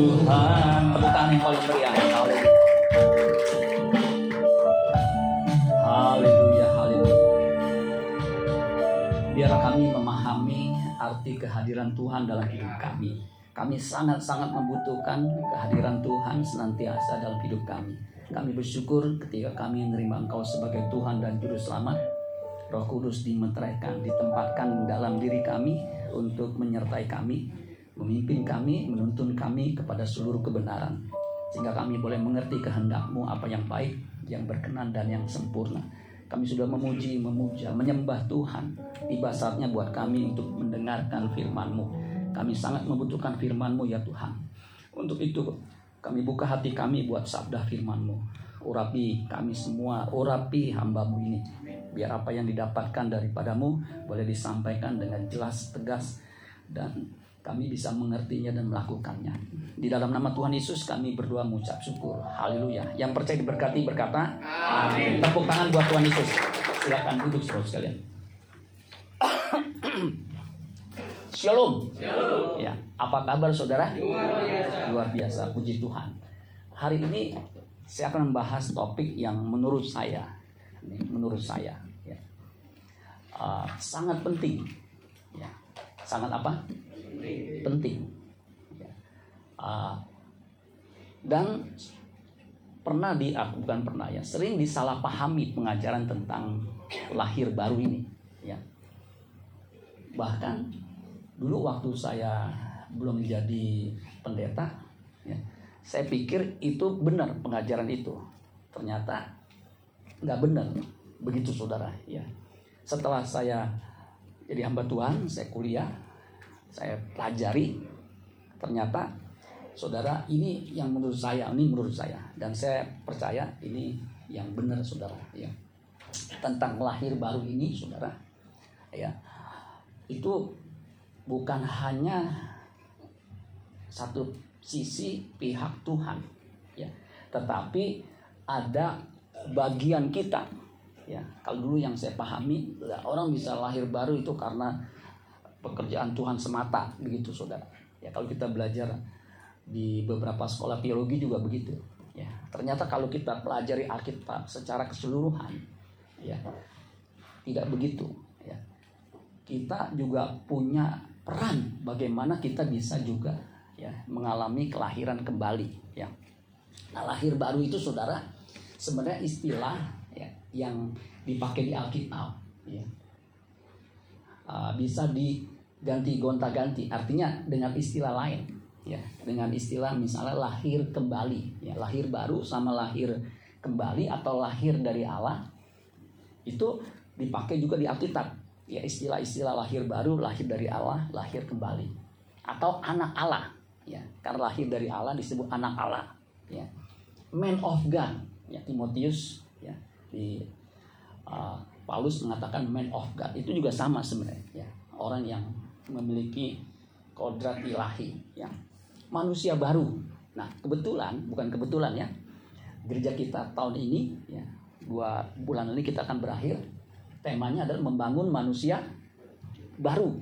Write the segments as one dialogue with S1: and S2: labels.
S1: Tuhan. Yang paling meriah. Haleluya. Haleluya, kami memahami arti kehadiran Tuhan dalam hidup kami. Kami sangat-sangat membutuhkan kehadiran Tuhan senantiasa dalam hidup kami. Kami bersyukur ketika kami menerima Engkau sebagai Tuhan dan Juru Selamat. Roh Kudus dimeteraikan, ditempatkan dalam diri kami untuk menyertai kami, memimpin kami, menuntun kami kepada seluruh kebenaran. Sehingga kami boleh mengerti kehendakmu apa yang baik, yang berkenan dan yang sempurna. Kami sudah memuji, memuja, menyembah Tuhan. Tiba saatnya buat kami untuk mendengarkan firman-Mu. Kami sangat membutuhkan firman-Mu ya Tuhan. Untuk itu kami buka hati kami buat sabda firman-Mu. Urapi kami semua, urapi hamba-Mu ini. Biar apa yang didapatkan daripadamu boleh disampaikan dengan jelas, tegas, dan kami bisa mengertinya dan melakukannya. Di dalam nama Tuhan Yesus kami berdoa mengucap syukur. Haleluya. Yang percaya diberkati berkata, Amin. Tepuk tangan buat Tuhan Yesus. Silakan duduk saudara sekalian. Shalom. Ya, apa kabar saudara? Luar biasa. Luar biasa. Puji Tuhan. Hari ini saya akan membahas topik yang menurut saya, menurut saya, ya, uh, sangat penting. Ya, sangat apa? Penting. Ya. Uh, dan pernah di ah, bukan pernah ya sering disalahpahami pengajaran tentang lahir baru ini ya bahkan dulu waktu saya belum menjadi pendeta ya, saya pikir itu benar pengajaran itu ternyata nggak benar begitu saudara ya setelah saya jadi hamba Tuhan saya kuliah saya pelajari ternyata saudara ini yang menurut saya ini menurut saya. Dan saya percaya ini yang benar saudara ya. Tentang lahir baru ini saudara ya itu bukan hanya satu sisi pihak Tuhan ya tetapi ada bagian kita ya. Kalau dulu yang saya pahami orang bisa lahir baru itu karena pekerjaan Tuhan semata begitu saudara. Ya kalau kita belajar di beberapa sekolah teologi juga begitu ya. Ternyata kalau kita pelajari Alkitab secara keseluruhan ya tidak begitu ya. Kita juga punya peran bagaimana kita bisa juga ya mengalami kelahiran kembali ya. Nah lahir baru itu saudara sebenarnya istilah ya yang dipakai di Alkitab ya. Uh, bisa diganti gonta-ganti. Artinya dengan istilah lain. Ya dengan istilah misalnya lahir kembali. Ya lahir baru sama lahir kembali atau lahir dari Allah itu dipakai juga di Alkitab. Ya istilah-istilah lahir baru lahir dari Allah lahir kembali. Atau anak Allah. Ya karena lahir dari Allah disebut anak Allah. Ya man of God. Ya Timotius ya di uh, Paulus mengatakan man of God. Itu juga sama sebenarnya. Ya orang yang memiliki kodrat ilahi ya manusia baru. Nah kebetulan bukan kebetulan ya gereja kita tahun ini ya dua bulan ini kita akan berakhir. Temanya adalah membangun manusia baru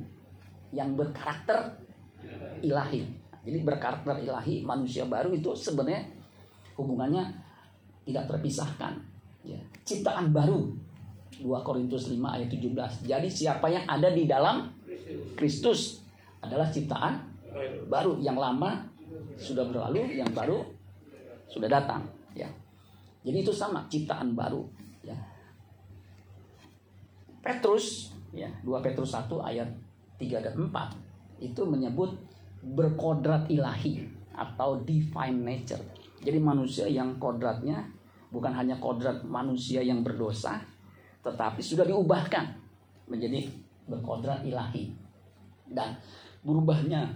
S1: yang berkarakter ilahi. Jadi berkarakter ilahi manusia baru itu sebenarnya hubungannya tidak terpisahkan. Ya ciptaan baru. 2 Korintus 5 ayat 17 jadi siapa yang ada di dalam Kristus adalah ciptaan baru yang lama sudah berlalu yang baru sudah datang ya. Jadi itu sama ciptaan baru ya. Petrus ya 2 Petrus 1 ayat 3 dan 4 itu menyebut berkodrat ilahi atau divine nature. Jadi manusia yang kodratnya bukan hanya kodrat manusia yang berdosa tetapi sudah diubahkan menjadi berkodrat ilahi. Dan berubahnya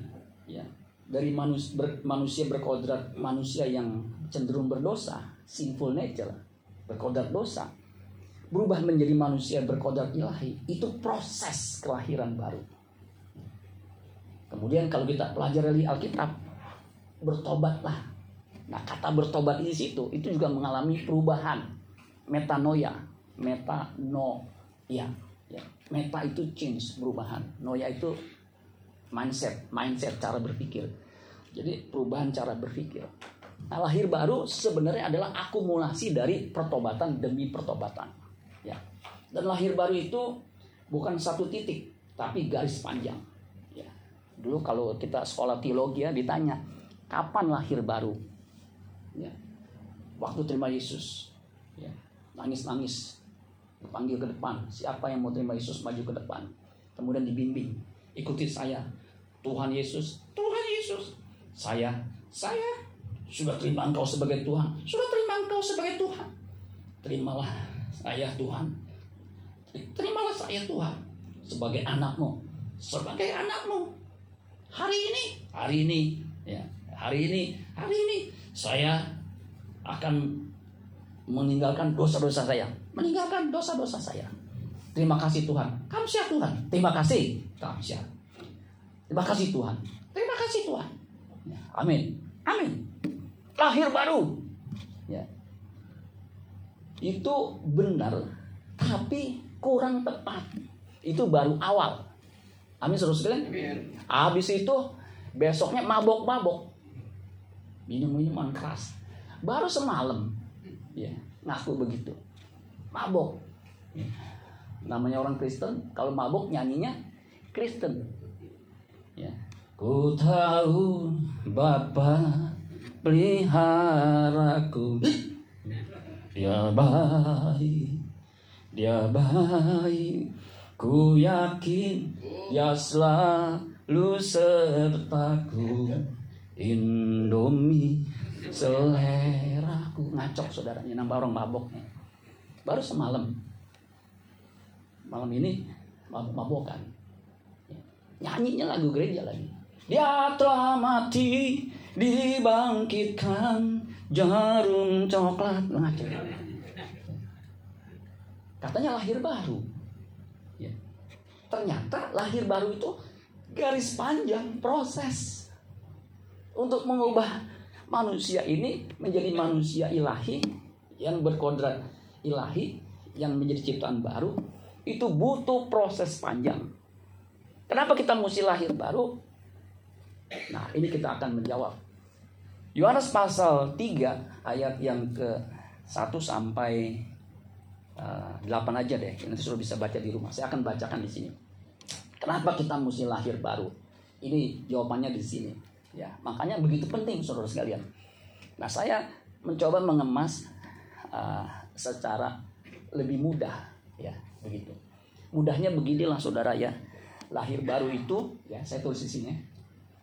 S1: ya dari manus, ber, manusia berkodrat manusia yang cenderung berdosa sinful nature berkodrat dosa berubah menjadi manusia berkodrat ilahi itu proses kelahiran baru. Kemudian kalau kita pelajari Alkitab bertobatlah. Nah kata bertobat di situ itu juga mengalami perubahan. Metanoia metanoia ya meta itu change perubahan noya itu mindset mindset cara berpikir Jadi perubahan cara berpikir. Nah, lahir baru sebenarnya adalah akumulasi dari pertobatan demi pertobatan. Ya. Dan lahir baru itu bukan satu titik, tapi garis panjang. Ya. Dulu kalau kita sekolah teologi ya ditanya, kapan lahir baru? Ya. Waktu terima Yesus. Ya. Nangis-nangis. Dipanggil ke depan. Siapa yang mau terima Yesus maju ke depan. Kemudian dibimbing. Ikuti saya. Tuhan Yesus. Tuhan Yesus. Saya. Saya sudah terima engkau sebagai Tuhan. Sudah terima engkau sebagai Tuhan. Terimalah saya Tuhan. Terimalah saya Tuhan. Sebagai anakmu. Sebagai anakmu. Hari ini. Hari ini. ya Hari ini. Hari ini. Saya akan meninggalkan dosa-dosa saya. Meninggalkan dosa-dosa saya. Terima kasih Tuhan. Kamu siap Tuhan. Terima kasih. Kamu siap. Terima kasih Tuhan. Terima kasih Tuhan. Ya, amin. Amin lahir baru. Ya. Itu benar, tapi kurang tepat. Itu baru awal. Amin seru sekalian. Habis itu besoknya mabok-mabok. Minum minuman keras. Baru semalam. Ya, ngaku begitu. Mabok. Ya. Namanya orang Kristen, kalau mabok nyanyinya Kristen. Ya. Ku tahu Bapak peliharaku Dia baik Dia baik Ku yakin Dia selalu sertaku Indomie seleraku Ngacok saudaranya nambah orang maboknya Baru semalam. Malam ini mabok-mabokan Nyanyinya lagu gereja lagi. Dia telah mati dibangkitkan jarum coklat. Ngaco katanya lahir baru. Ya. ternyata lahir baru itu garis panjang proses untuk mengubah manusia ini menjadi manusia ilahi yang berkodrat ilahi yang menjadi ciptaan baru itu butuh proses panjang kenapa kita mesti lahir baru Nah, ini kita akan menjawab. Yohanes pasal 3 ayat yang ke 1 sampai uh, eh, 8 aja deh. Nanti sudah bisa baca di rumah. Saya akan bacakan di sini. Kenapa kita mesti lahir baru? Ini jawabannya di sini. Ya, makanya begitu penting saudara sekalian. Nah, saya mencoba mengemas uh, secara lebih mudah, ya, begitu. Mudahnya beginilah saudara ya. Lahir baru itu, ya, saya tulis di sini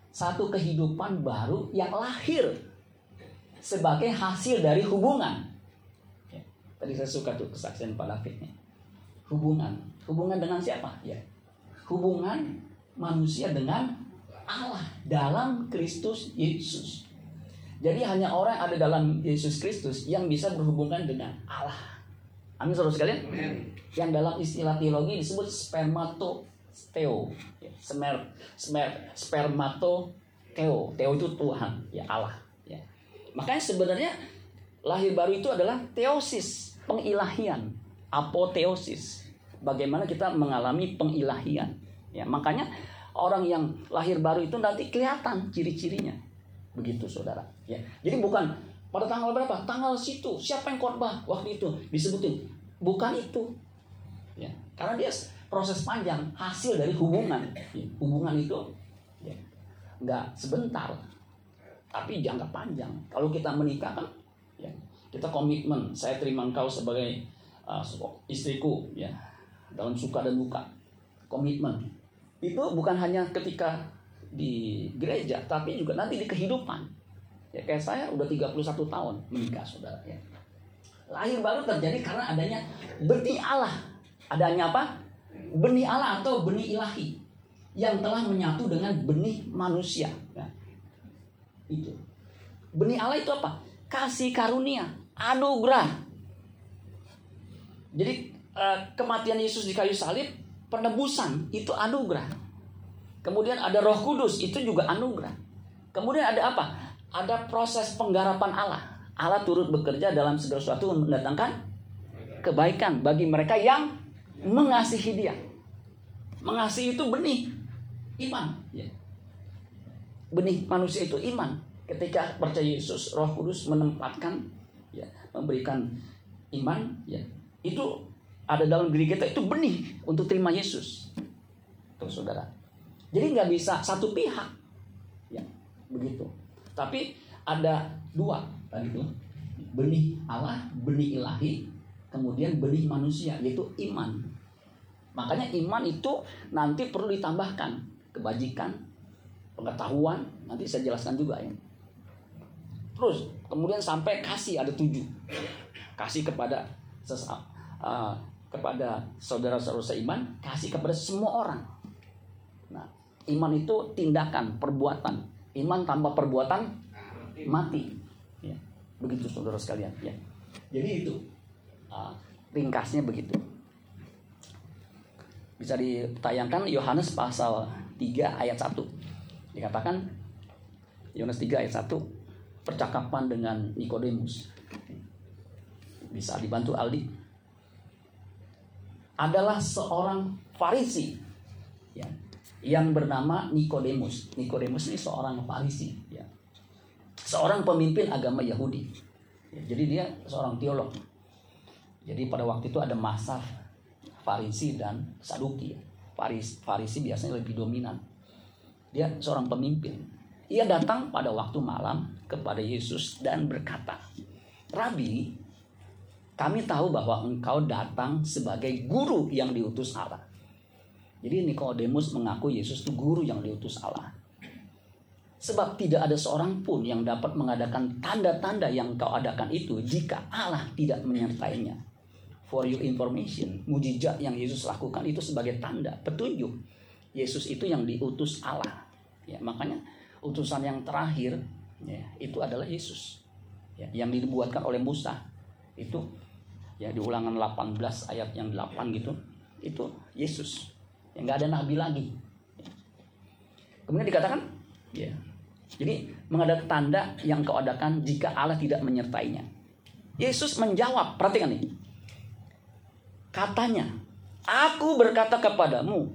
S1: satu kehidupan baru yang lahir sebagai hasil dari hubungan. Ya, tadi saya suka tuh kesaksian Pak David Hubungan, hubungan dengan siapa? Ya, hubungan manusia dengan Allah dalam Kristus Yesus. Jadi hanya orang yang ada dalam Yesus Kristus yang bisa berhubungan dengan Allah. Amin saudara sekalian. Yang dalam istilah teologi disebut spermato Theo, ya, smer, smer, spermato Theo. Theo itu Tuhan, ya Allah. Ya. Makanya sebenarnya lahir baru itu adalah teosis, pengilahian, apoteosis. Bagaimana kita mengalami pengilahian. Ya, makanya orang yang lahir baru itu nanti kelihatan ciri-cirinya. Begitu saudara. Ya. Jadi bukan pada tanggal berapa? Tanggal situ. Siapa yang khotbah waktu itu disebutin? Bukan itu. Ya. Karena dia proses panjang hasil dari hubungan hubungan itu ya, nggak sebentar tapi jangka panjang kalau kita menikah kan ya, kita komitmen saya terima engkau sebagai uh, istriku ya dalam suka dan duka komitmen itu bukan hanya ketika di gereja tapi juga nanti di kehidupan ya kayak saya udah 31 tahun menikah saudara ya lahir baru terjadi karena adanya berti Allah adanya apa benih Allah atau benih ilahi yang telah menyatu dengan benih manusia. Ya. Itu. Benih Allah itu apa? Kasih karunia, anugerah. Jadi eh, kematian Yesus di kayu salib, penebusan itu anugerah. Kemudian ada Roh Kudus, itu juga anugerah. Kemudian ada apa? Ada proses penggarapan Allah. Allah turut bekerja dalam segala sesuatu mendatangkan kebaikan bagi mereka yang mengasihi dia. Mengasihi itu benih iman. Ya. benih manusia itu iman. Ketika percaya Yesus, Roh Kudus menempatkan, ya, memberikan iman, ya, itu ada dalam diri kita itu benih untuk terima Yesus. Tuh saudara. Jadi nggak bisa satu pihak, ya, begitu. Tapi ada dua tadi itu benih Allah, benih ilahi, kemudian benih manusia yaitu iman. Makanya iman itu nanti perlu ditambahkan kebajikan, pengetahuan, nanti saya jelaskan juga ya. Terus kemudian sampai kasih ada tujuh, kasih kepada sesa, uh, kepada saudara-saudara seiman, kasih kepada semua orang. Nah, iman itu tindakan, perbuatan. Iman tanpa perbuatan mati. Ya, begitu saudara sekalian. Ya. Jadi itu uh, ringkasnya begitu. Bisa ditayangkan Yohanes pasal 3 ayat 1. Dikatakan Yohanes 3 ayat 1 percakapan dengan Nikodemus. Bisa dibantu Aldi. Adalah seorang Farisi ya, yang bernama Nikodemus. Nikodemus ini seorang Farisi ya. Seorang pemimpin agama Yahudi. Ya, jadi dia seorang teolog. Jadi pada waktu itu ada masa Farisi dan Saduki. Faris, Farisi biasanya lebih dominan. Dia seorang pemimpin. Ia datang pada waktu malam kepada Yesus dan berkata, Rabi, kami tahu bahwa engkau datang sebagai guru yang diutus Allah. Jadi Nikodemus mengaku Yesus itu guru yang diutus Allah. Sebab tidak ada seorang pun yang dapat mengadakan tanda-tanda yang kau adakan itu jika Allah tidak menyertainya for your information, mujizat yang Yesus lakukan itu sebagai tanda, petunjuk. Yesus itu yang diutus Allah. Ya, makanya utusan yang terakhir ya, itu adalah Yesus. Ya, yang dibuatkan oleh Musa. Itu ya di Ulangan 18 ayat yang 8 gitu. Itu Yesus. Yang nggak ada nabi lagi. Kemudian dikatakan ya. Jadi mengadakan tanda yang kau adakan jika Allah tidak menyertainya. Yesus menjawab, perhatikan nih. Katanya, aku berkata kepadamu,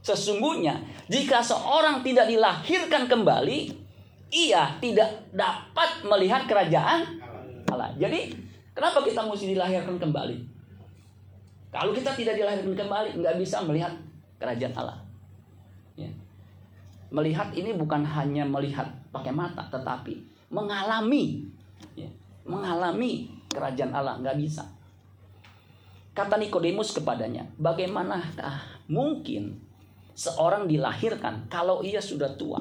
S1: sesungguhnya jika seorang tidak dilahirkan kembali, ia tidak dapat melihat kerajaan Allah. Jadi, kenapa kita mesti dilahirkan kembali? Kalau kita tidak dilahirkan kembali, nggak bisa melihat kerajaan Allah. Ya. Melihat ini bukan hanya melihat pakai mata, tetapi mengalami, ya. mengalami kerajaan Allah nggak bisa. Kata Nikodemus kepadanya, bagaimanakah mungkin seorang dilahirkan kalau ia sudah tua?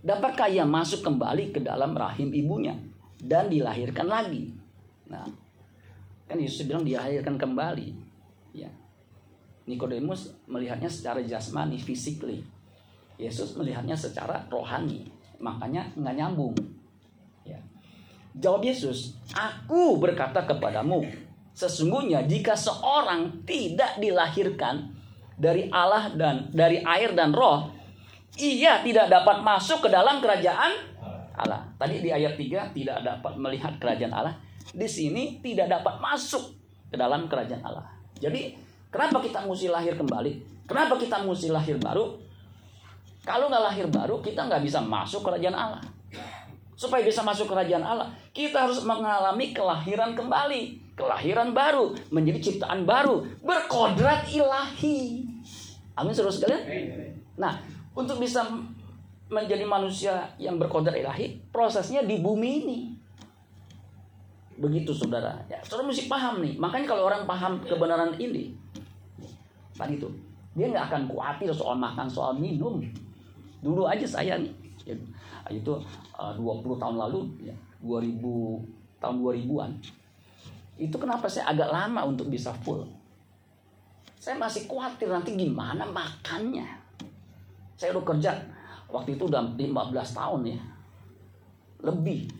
S1: Dapatkah ia masuk kembali ke dalam rahim ibunya dan dilahirkan lagi? Nah, kan Yesus bilang dilahirkan kembali. Ya. Nikodemus melihatnya secara jasmani, physically. Yesus melihatnya secara rohani. Makanya nggak nyambung. Ya. Jawab Yesus, aku berkata kepadamu, Sesungguhnya jika seorang tidak dilahirkan dari Allah dan dari air dan roh, ia tidak dapat masuk ke dalam kerajaan Allah. Tadi di ayat 3 tidak dapat melihat kerajaan Allah. Di sini tidak dapat masuk ke dalam kerajaan Allah. Jadi kenapa kita mesti lahir kembali? Kenapa kita mesti lahir baru? Kalau nggak lahir baru, kita nggak bisa masuk kerajaan Allah. Supaya bisa masuk kerajaan Allah, kita harus mengalami kelahiran kembali kelahiran baru, menjadi ciptaan baru, berkodrat ilahi. Amin saudara sekalian. Nah, untuk bisa menjadi manusia yang berkodrat ilahi, prosesnya di bumi ini. Begitu saudara. Ya, saudara mesti paham nih. Makanya kalau orang paham kebenaran ini, tadi itu, dia nggak akan khawatir soal makan, soal minum. Dulu aja saya nih, ya, itu uh, 20 tahun lalu, ya, 2000 tahun 2000-an itu kenapa saya agak lama untuk bisa full. Saya masih khawatir nanti gimana makannya. Saya udah kerja waktu itu udah 15 tahun ya. Lebih.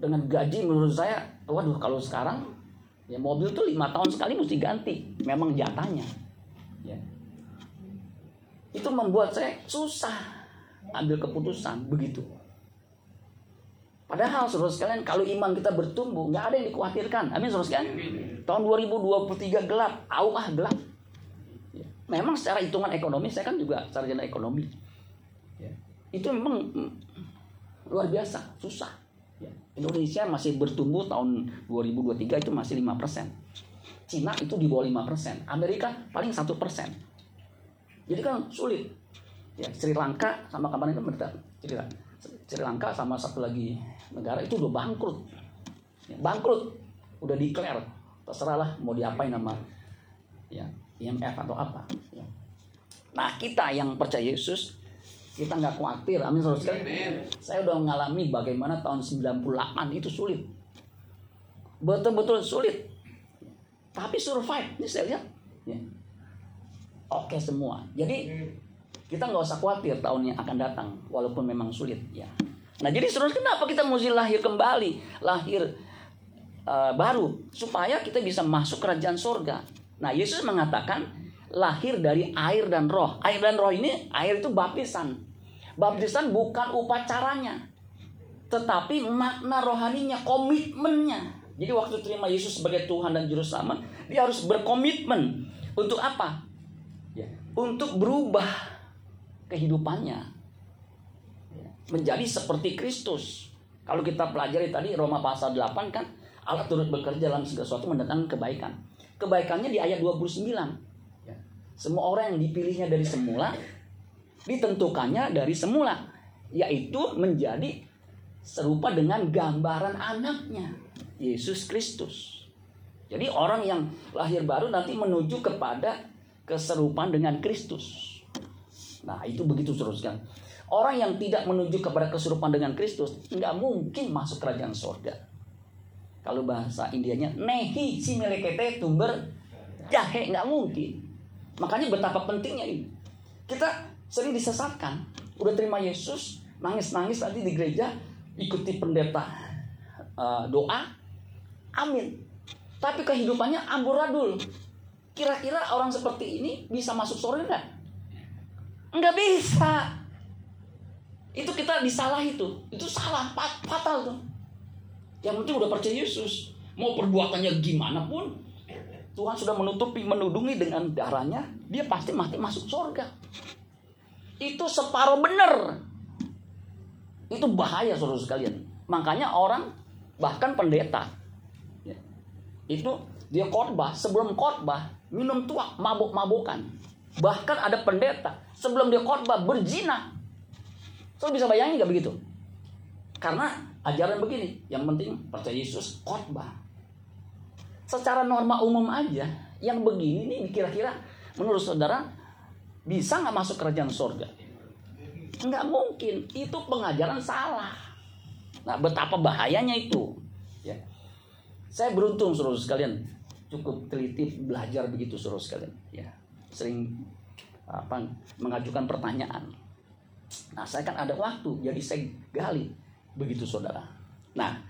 S1: Dengan gaji menurut saya, waduh kalau sekarang ya mobil tuh lima tahun sekali mesti ganti. Memang jatahnya. Ya. Itu membuat saya susah ambil keputusan begitu. Padahal saudara sekalian kalau iman kita bertumbuh nggak ada yang dikhawatirkan. Amin saudara sekalian. Tahun 2023 gelap, ah gelap. Ya. Memang secara hitungan ekonomi saya kan juga sarjana ekonomi. Ya. itu memang mm, luar biasa, susah. Indonesia masih bertumbuh tahun 2023 itu masih 5 persen. Cina itu di bawah 5 persen. Amerika paling satu persen. Jadi kan sulit. Ya, Sri Lanka sama kapan itu bentar. Sri, Sri Lanka sama satu lagi negara itu udah bangkrut. Ya, bangkrut. Udah declare. Terserah lah mau diapain nama ya, IMF atau apa. Ya. Nah kita yang percaya Yesus kita nggak khawatir. Amin saudara sekalian. Saya udah mengalami bagaimana tahun 98 itu sulit. Betul-betul sulit. Tapi survive. Ini saya lihat. Ya. Oke semua. Jadi kita nggak usah khawatir tahun yang akan datang. Walaupun memang sulit. Ya. Nah jadi saudara kenapa kita mesti lahir kembali. Lahir uh, baru. Supaya kita bisa masuk kerajaan surga. Nah Yesus mengatakan lahir dari air dan roh. Air dan roh ini, air itu baptisan. Baptisan bukan upacaranya. Tetapi makna rohaninya, komitmennya. Jadi waktu terima Yesus sebagai Tuhan dan Juru Selamat, dia harus berkomitmen. Untuk apa? Ya, untuk berubah kehidupannya. Ya, menjadi seperti Kristus. Kalau kita pelajari tadi Roma pasal 8 kan, Allah turut bekerja dalam segala sesuatu mendatangkan kebaikan. Kebaikannya di ayat 29. Semua orang yang dipilihnya dari semula, ditentukannya dari semula. Yaitu menjadi serupa dengan gambaran anaknya, Yesus Kristus. Jadi orang yang lahir baru nanti menuju kepada keserupaan dengan Kristus. Nah itu begitu teruskan. Orang yang tidak menuju kepada keserupaan dengan Kristus nggak mungkin masuk kerajaan sorga. Kalau bahasa Indianya nehi si melekete tumber jahe nggak mungkin. Makanya betapa pentingnya ini. Kita sering disesatkan. Udah terima Yesus, nangis-nangis tadi di gereja, ikuti pendeta uh, doa, amin. Tapi kehidupannya amburadul. Kira-kira orang seperti ini bisa masuk surga enggak? Enggak bisa. Itu kita disalah itu. Itu salah, fatal tuh. Yang penting udah percaya Yesus. Mau perbuatannya gimana pun. Tuhan sudah menutupi, menudungi dengan darahnya. Dia pasti mati masuk surga. Itu separuh benar. Itu bahaya saudara sekalian. Makanya orang bahkan pendeta. Ya, itu dia khotbah sebelum khotbah minum tuak mabuk-mabukan. Bahkan ada pendeta sebelum dia khotbah berzina. So bisa bayangin nggak begitu? Karena ajaran begini, yang penting percaya Yesus khotbah. Secara norma umum aja, yang begini nih kira-kira menurut saudara bisa nggak masuk kerajaan surga? Nggak mungkin, itu pengajaran salah. Nah, betapa bahayanya itu. Ya. Saya beruntung saudara sekalian, cukup teliti belajar begitu saudara sekalian. Ya, sering apa mengajukan pertanyaan. Nah, saya kan ada waktu, jadi saya gali begitu saudara. Nah,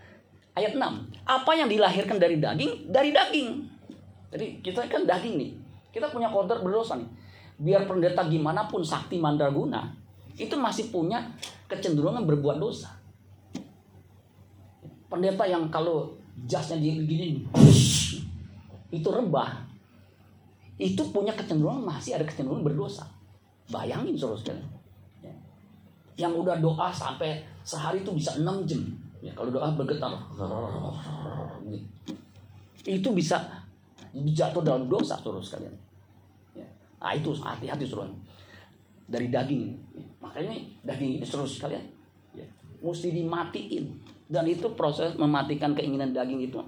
S1: ayat 6. Apa yang dilahirkan dari daging? Dari daging. Jadi kita kan daging nih. Kita punya kodrat berdosa nih. Biar pendeta gimana pun sakti mandraguna, itu masih punya kecenderungan berbuat dosa. Pendeta yang kalau jasnya gini, itu rebah, itu punya kecenderungan masih ada kecenderungan berdosa. Bayangin saudara sekalian. Ya. Yang udah doa sampai sehari itu bisa 6 jam. Ya, kalau doa bergetar. Itu bisa jatuh dalam dosa saudara sekalian. Ya. Nah itu hati-hati saudara. Dari daging. Makanya daging ini saudara sekalian. Ya. Mesti dimatiin. Dan itu proses mematikan keinginan daging itu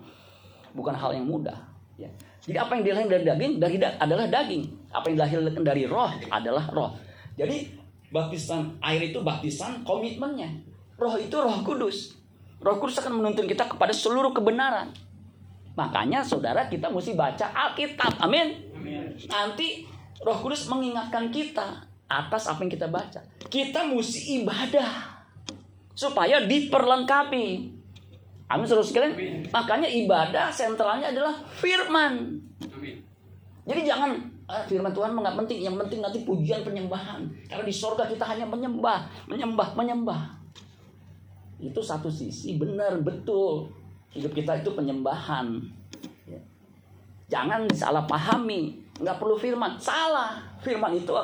S1: bukan hal yang mudah. Ya. Jadi apa yang dilahirkan dari daging dari da adalah daging. Apa yang dilahirkan dari roh adalah roh. Jadi baptisan air itu baptisan komitmennya. Roh itu roh kudus. Roh kudus akan menuntun kita kepada seluruh kebenaran. Makanya saudara kita mesti baca Alkitab. Amin. Nanti roh kudus mengingatkan kita atas apa yang kita baca. Kita mesti ibadah. Supaya diperlengkapi. Amin saudara sekalian. Makanya ibadah sentralnya adalah firman. Jadi jangan ah, firman Tuhan nggak penting. Yang penting nanti pujian penyembahan. Karena di sorga kita hanya menyembah, menyembah, menyembah. Itu satu sisi benar betul. Hidup kita itu penyembahan. Ya. Jangan disalahpahami. Nggak perlu firman. Salah. Firman itu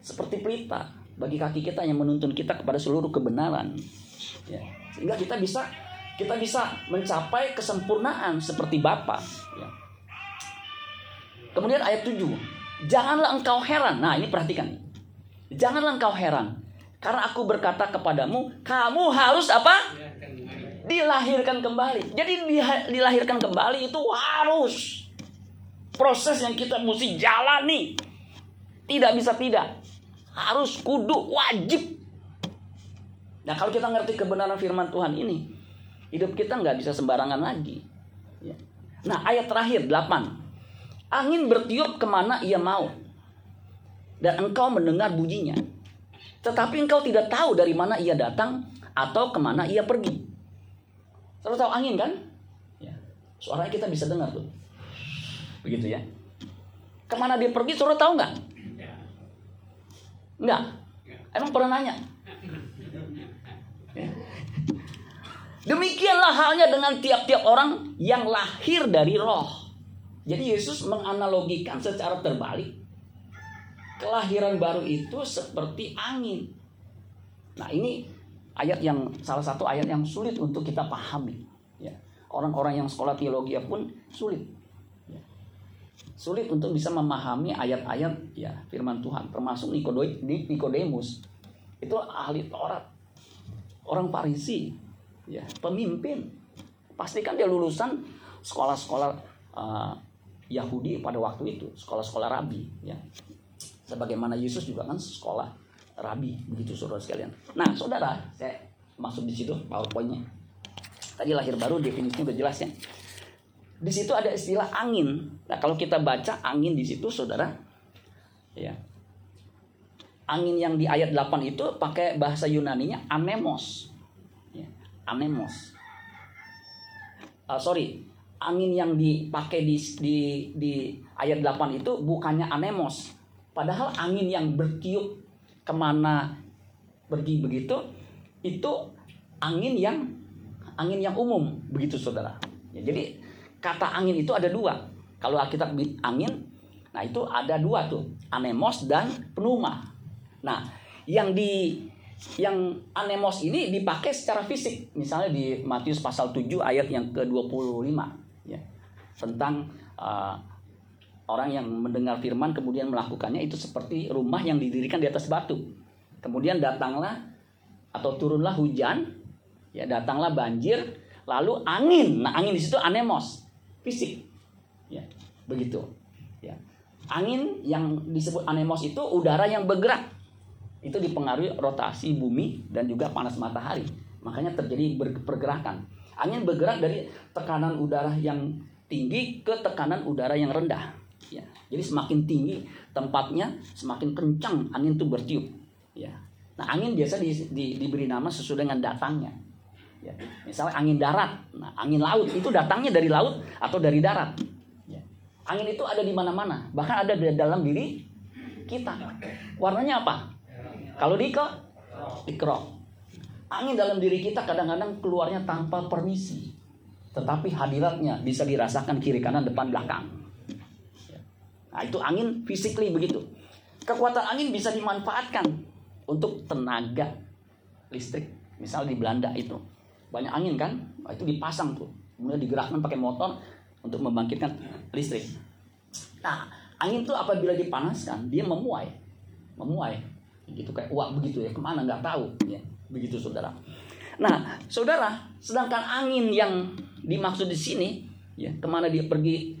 S1: seperti pelita. bagi kaki kita yang menuntun kita kepada seluruh kebenaran. Ya. Sehingga kita bisa kita bisa mencapai kesempurnaan seperti Bapa. Ya. Kemudian ayat 7. Janganlah engkau heran. Nah ini perhatikan. Janganlah engkau heran. Karena aku berkata kepadamu, kamu harus apa? Dilahirkan kembali. Jadi dilahirkan kembali itu harus proses yang kita mesti jalani. Tidak bisa tidak. Harus kudu wajib. Nah kalau kita ngerti kebenaran firman Tuhan ini, hidup kita nggak bisa sembarangan lagi. Ya. Nah ayat terakhir 8. Angin bertiup ke mana ia mau. Dan engkau mendengar bunyinya. Tetapi engkau tidak tahu dari mana ia datang atau ke mana ia pergi. Selalu tahu angin kan? Ya. Suaranya kita bisa dengar tuh. Begitu ya. Ke mana dia pergi, saudara tahu nggak? Enggak. Emang pernah nanya? Ya. Demikianlah halnya dengan tiap-tiap orang yang lahir dari roh. Jadi Yesus menganalogikan secara terbalik kelahiran baru itu seperti angin. Nah ini ayat yang salah satu ayat yang sulit untuk kita pahami. Ya. Orang-orang yang sekolah teologi pun sulit. Ya. Sulit untuk bisa memahami ayat-ayat ya firman Tuhan. Termasuk Nikodemus itu ahli Taurat, orang Parisi, ya pemimpin. Pastikan dia lulusan sekolah-sekolah uh, Yahudi pada waktu itu, sekolah-sekolah rabi. Ya sebagaimana Yesus juga kan sekolah rabi begitu saudara sekalian. Nah saudara saya masuk di situ powerpointnya. Tadi lahir baru definisinya udah jelas ya. Di situ ada istilah angin. Nah kalau kita baca angin di situ saudara, ya angin yang di ayat 8 itu pakai bahasa Yunaninya anemos. Ya, anemos. Uh, sorry, angin yang dipakai di, di, di ayat 8 itu bukannya anemos, Padahal angin yang bertiup ke mana pergi begitu itu angin yang angin yang umum begitu saudara. Ya, jadi kata angin itu ada dua. Kalau kita angin, nah itu ada dua tuh, anemos dan pneuma. Nah, yang di yang anemos ini dipakai secara fisik. Misalnya di Matius pasal 7 ayat yang ke-25 ya. Tentang uh, Orang yang mendengar firman kemudian melakukannya itu seperti rumah yang didirikan di atas batu. Kemudian datanglah atau turunlah hujan, ya datanglah banjir, lalu angin. Nah, angin di situ anemos, fisik. Ya, begitu. Ya. Angin yang disebut anemos itu udara yang bergerak. Itu dipengaruhi rotasi bumi dan juga panas matahari. Makanya terjadi pergerakan. Angin bergerak dari tekanan udara yang tinggi ke tekanan udara yang rendah. Ya. Jadi semakin tinggi tempatnya, semakin kencang angin itu bertiup. Ya. Nah angin biasa di, di, diberi nama sesuai dengan datangnya. Ya. Misalnya angin darat, nah angin laut itu datangnya dari laut atau dari darat. Ya. Angin itu ada di mana-mana, bahkan ada di dalam diri kita. Warnanya apa? Kalau di kerok. Angin dalam diri kita kadang-kadang keluarnya tanpa permisi. Tetapi hadiratnya bisa dirasakan kiri kanan depan belakang. Nah, itu angin physically begitu. Kekuatan angin bisa dimanfaatkan untuk tenaga listrik. Misal di Belanda itu banyak angin kan, nah, itu dipasang tuh, kemudian digerakkan pakai motor untuk membangkitkan listrik. Nah, angin itu apabila dipanaskan, dia memuai, memuai, gitu kayak uap begitu ya, ke mana nggak tahu, ya, begitu saudara. Nah, saudara, sedangkan angin yang dimaksud di sini, ya, ke mana dia pergi,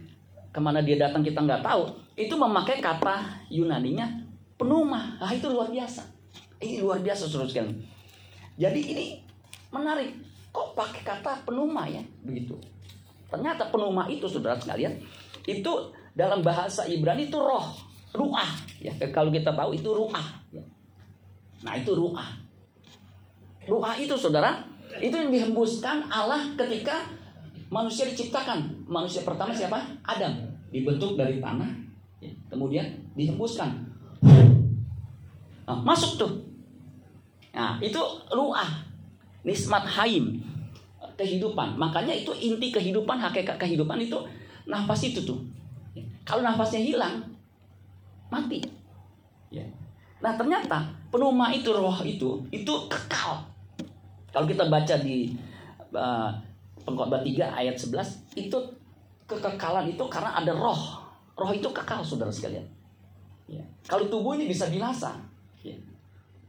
S1: ke mana dia datang kita nggak tahu itu memakai kata Yunaninya penuma. Nah, itu luar biasa. Ini luar biasa saudara sekalian. Jadi ini menarik. Kok pakai kata penuma ya? Begitu. Ternyata penuma itu saudara sekalian itu dalam bahasa Ibrani itu roh, ruah ya. Kalau kita tahu itu ruah. Ya. Nah, itu ruah. Ruah itu saudara, itu yang dihembuskan Allah ketika manusia diciptakan. Manusia pertama siapa? Adam. Dibentuk dari tanah, kemudian dihembuskan. Nah, masuk tuh. Nah itu ruah nismat haim kehidupan. Makanya itu inti kehidupan hakikat kehidupan itu nafas itu tuh. Kalau nafasnya hilang mati. Ya. nah ternyata Pneuma itu roh itu itu kekal. Kalau kita baca di uh, Pengkhotbah 3 ayat 11 itu kekekalan itu karena ada roh. Roh itu kekal saudara sekalian. Ya. Kalau tubuh ini bisa binasa, ya.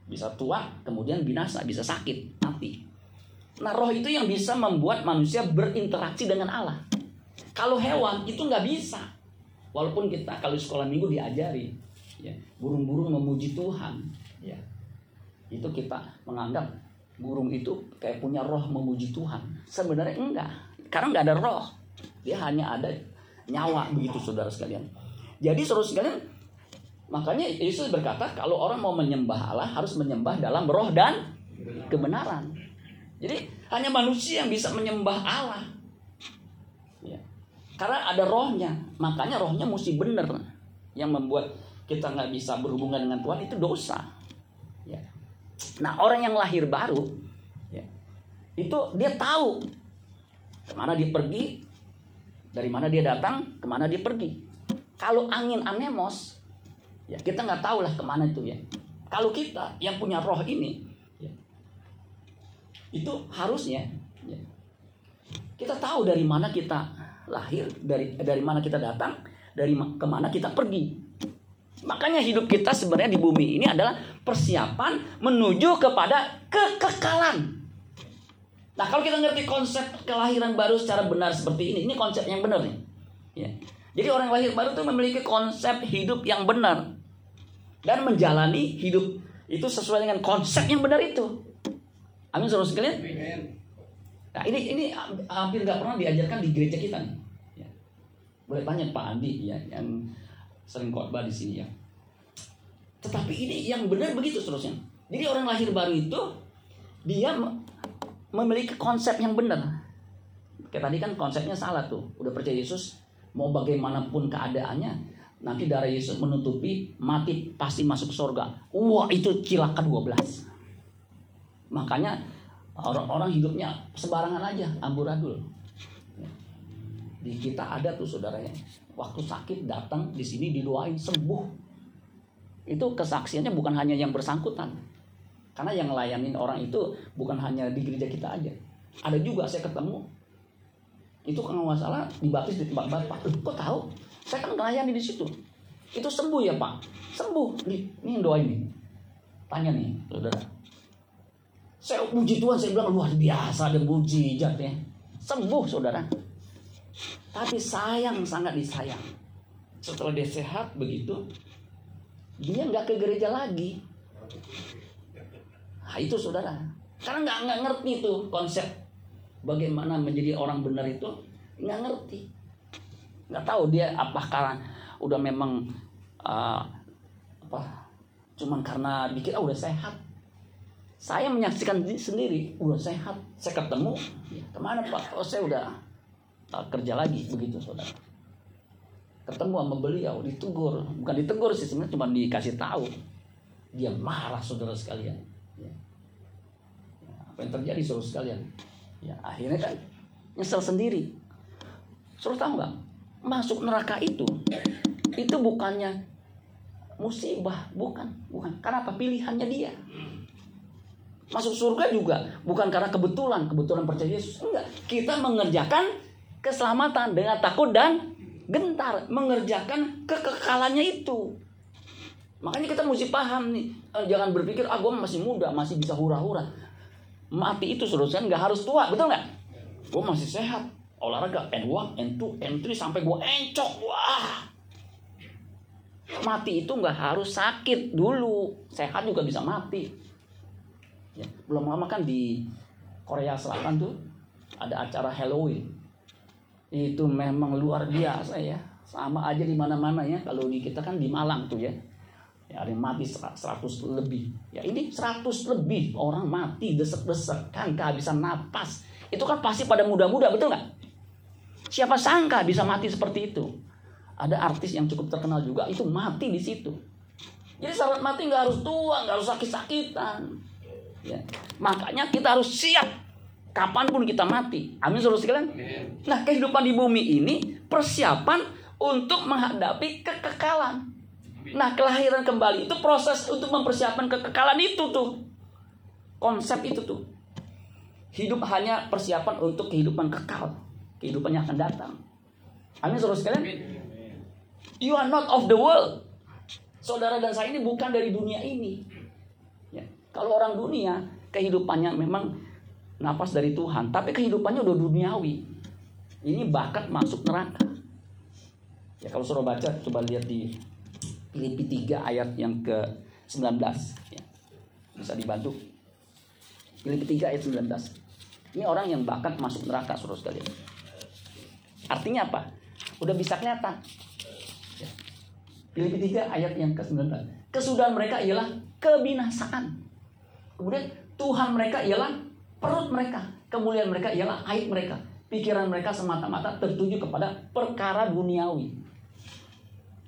S1: bisa tua, kemudian binasa, bisa sakit, mati. Nah roh itu yang bisa membuat manusia berinteraksi dengan Allah. Kalau hewan itu nggak bisa. Walaupun kita kalau sekolah minggu diajari, ya, burung-burung memuji Tuhan, ya, itu kita menganggap burung itu kayak punya roh memuji Tuhan. Sebenarnya enggak, karena nggak ada roh. Dia hanya ada nyawa begitu saudara sekalian. Jadi saudara sekalian, makanya Yesus berkata kalau orang mau menyembah Allah harus menyembah dalam roh dan kebenaran. Jadi hanya manusia yang bisa menyembah Allah. Ya. Karena ada rohnya, makanya rohnya mesti benar. Yang membuat kita nggak bisa berhubungan dengan Tuhan itu dosa. Ya. Nah orang yang lahir baru, ya, itu dia tahu ke mana dia pergi, dari mana dia datang, ke mana dia pergi. Kalau angin anemos, ya kita nggak tahu lah ke mana itu ya. Kalau kita yang punya roh ini, itu harusnya ya, kita tahu dari mana kita lahir, dari dari mana kita datang, dari ke mana kita pergi. Makanya hidup kita sebenarnya di bumi ini adalah persiapan menuju kepada kekekalan. Nah kalau kita ngerti konsep kelahiran baru secara benar seperti ini, ini konsep yang benar nih. Ya. Jadi orang lahir baru itu memiliki konsep hidup yang benar dan menjalani hidup itu sesuai dengan konsep yang benar itu. Amin saudara sekalian. Nah ini ini hampir nggak pernah diajarkan di gereja kita nih. Ya. Boleh tanya Pak Andi ya yang sering khotbah di sini ya. Tetapi ini yang benar begitu seterusnya. Jadi orang lahir baru itu dia memiliki konsep yang benar. Kayak tadi kan konsepnya salah tuh. Udah percaya Yesus mau bagaimanapun keadaannya nanti darah Yesus menutupi mati pasti masuk surga. Wah itu cilaka 12. Makanya orang-orang hidupnya sebarangan aja, amburadul. Di kita ada tuh saudaranya, waktu sakit datang di sini didoain sembuh. Itu kesaksiannya bukan hanya yang bersangkutan. Karena yang ngelayanin orang itu bukan hanya di gereja kita aja. Ada juga saya ketemu itu kalau nggak salah dibaptis di tempat bapak. kok tahu? Saya kan ngelayani di situ. Itu sembuh ya pak? Sembuh. Nih, ini yang doa ini. Tanya nih, saudara saya puji Tuhan, saya bilang luar biasa dan mujizat ya. Sembuh saudara. Tapi sayang, sangat disayang. Setelah dia sehat begitu, dia nggak ke gereja lagi. Nah, itu saudara. Karena nggak nggak ngerti tuh konsep bagaimana menjadi orang benar itu nggak ngerti. Nggak tahu dia apakah udah memang uh, apa cuman karena bikin oh udah sehat saya menyaksikan sendiri, udah sehat, saya ketemu, ya, ke mana Pak? Oh saya udah tak kerja lagi, begitu saudara. Ketemu sama beliau, ditegur, bukan ditegur sih sebenarnya cuma dikasih tahu. Dia marah saudara sekalian. Apa yang terjadi saudara sekalian? Ya akhirnya kan nyesel sendiri. Suruh tahu nggak? Masuk neraka itu, itu bukannya musibah, bukan, bukan. Karena apa? Pilihannya dia. Masuk surga juga bukan karena kebetulan, kebetulan percaya Yesus. Enggak. Kita mengerjakan keselamatan dengan takut dan gentar, mengerjakan kekekalannya itu. Makanya kita mesti paham nih, eh, jangan berpikir ah gue masih muda, masih bisa hura-hura. Mati itu seharusnya nggak harus tua, betul nggak? Gue masih sehat, olahraga N1, N2, N3 sampai gue encok, wah. Mati itu nggak harus sakit dulu, sehat juga bisa mati. Ya, belum lama kan di Korea Selatan tuh ada acara Halloween. Itu memang luar biasa ya. Sama aja di mana-mana ya. Kalau di kita kan di Malang tuh ya. Ya, ada yang mati 100 lebih. Ya ini 100 lebih orang mati desek-desek kan kehabisan napas. Itu kan pasti pada muda-muda betul nggak? Siapa sangka bisa mati seperti itu? Ada artis yang cukup terkenal juga itu mati di situ. Jadi syarat mati nggak harus tua, nggak harus sakit-sakitan. Ya. Makanya kita harus siap kapan pun kita mati. Amin saudara sekalian. Nah kehidupan di bumi ini persiapan untuk menghadapi kekekalan. Nah, kelahiran kembali itu proses untuk mempersiapkan kekekalan itu tuh. Konsep itu tuh. Hidup hanya persiapan untuk kehidupan kekal. Kehidupannya akan datang. Amin saudara sekalian. You are not of the world. Saudara dan saya ini bukan dari dunia ini. Ya. Kalau orang dunia, kehidupannya memang nafas dari Tuhan, tapi kehidupannya udah duniawi. Ini bakat masuk neraka. Ya kalau suruh baca, coba lihat di Filipi 3 ayat yang ke-19. Ya. Bisa dibantu. Filipi 3 ayat 19. Ini orang yang bakat masuk neraka, suruh sekalian. Artinya apa? Udah bisa kelihatan. Ya. Filipi 3 ayat yang ke-19. Kesudahan mereka ialah kebinasaan. Kemudian Tuhan mereka ialah perut mereka. Kemuliaan mereka ialah aib mereka. Pikiran mereka semata-mata tertuju kepada perkara duniawi.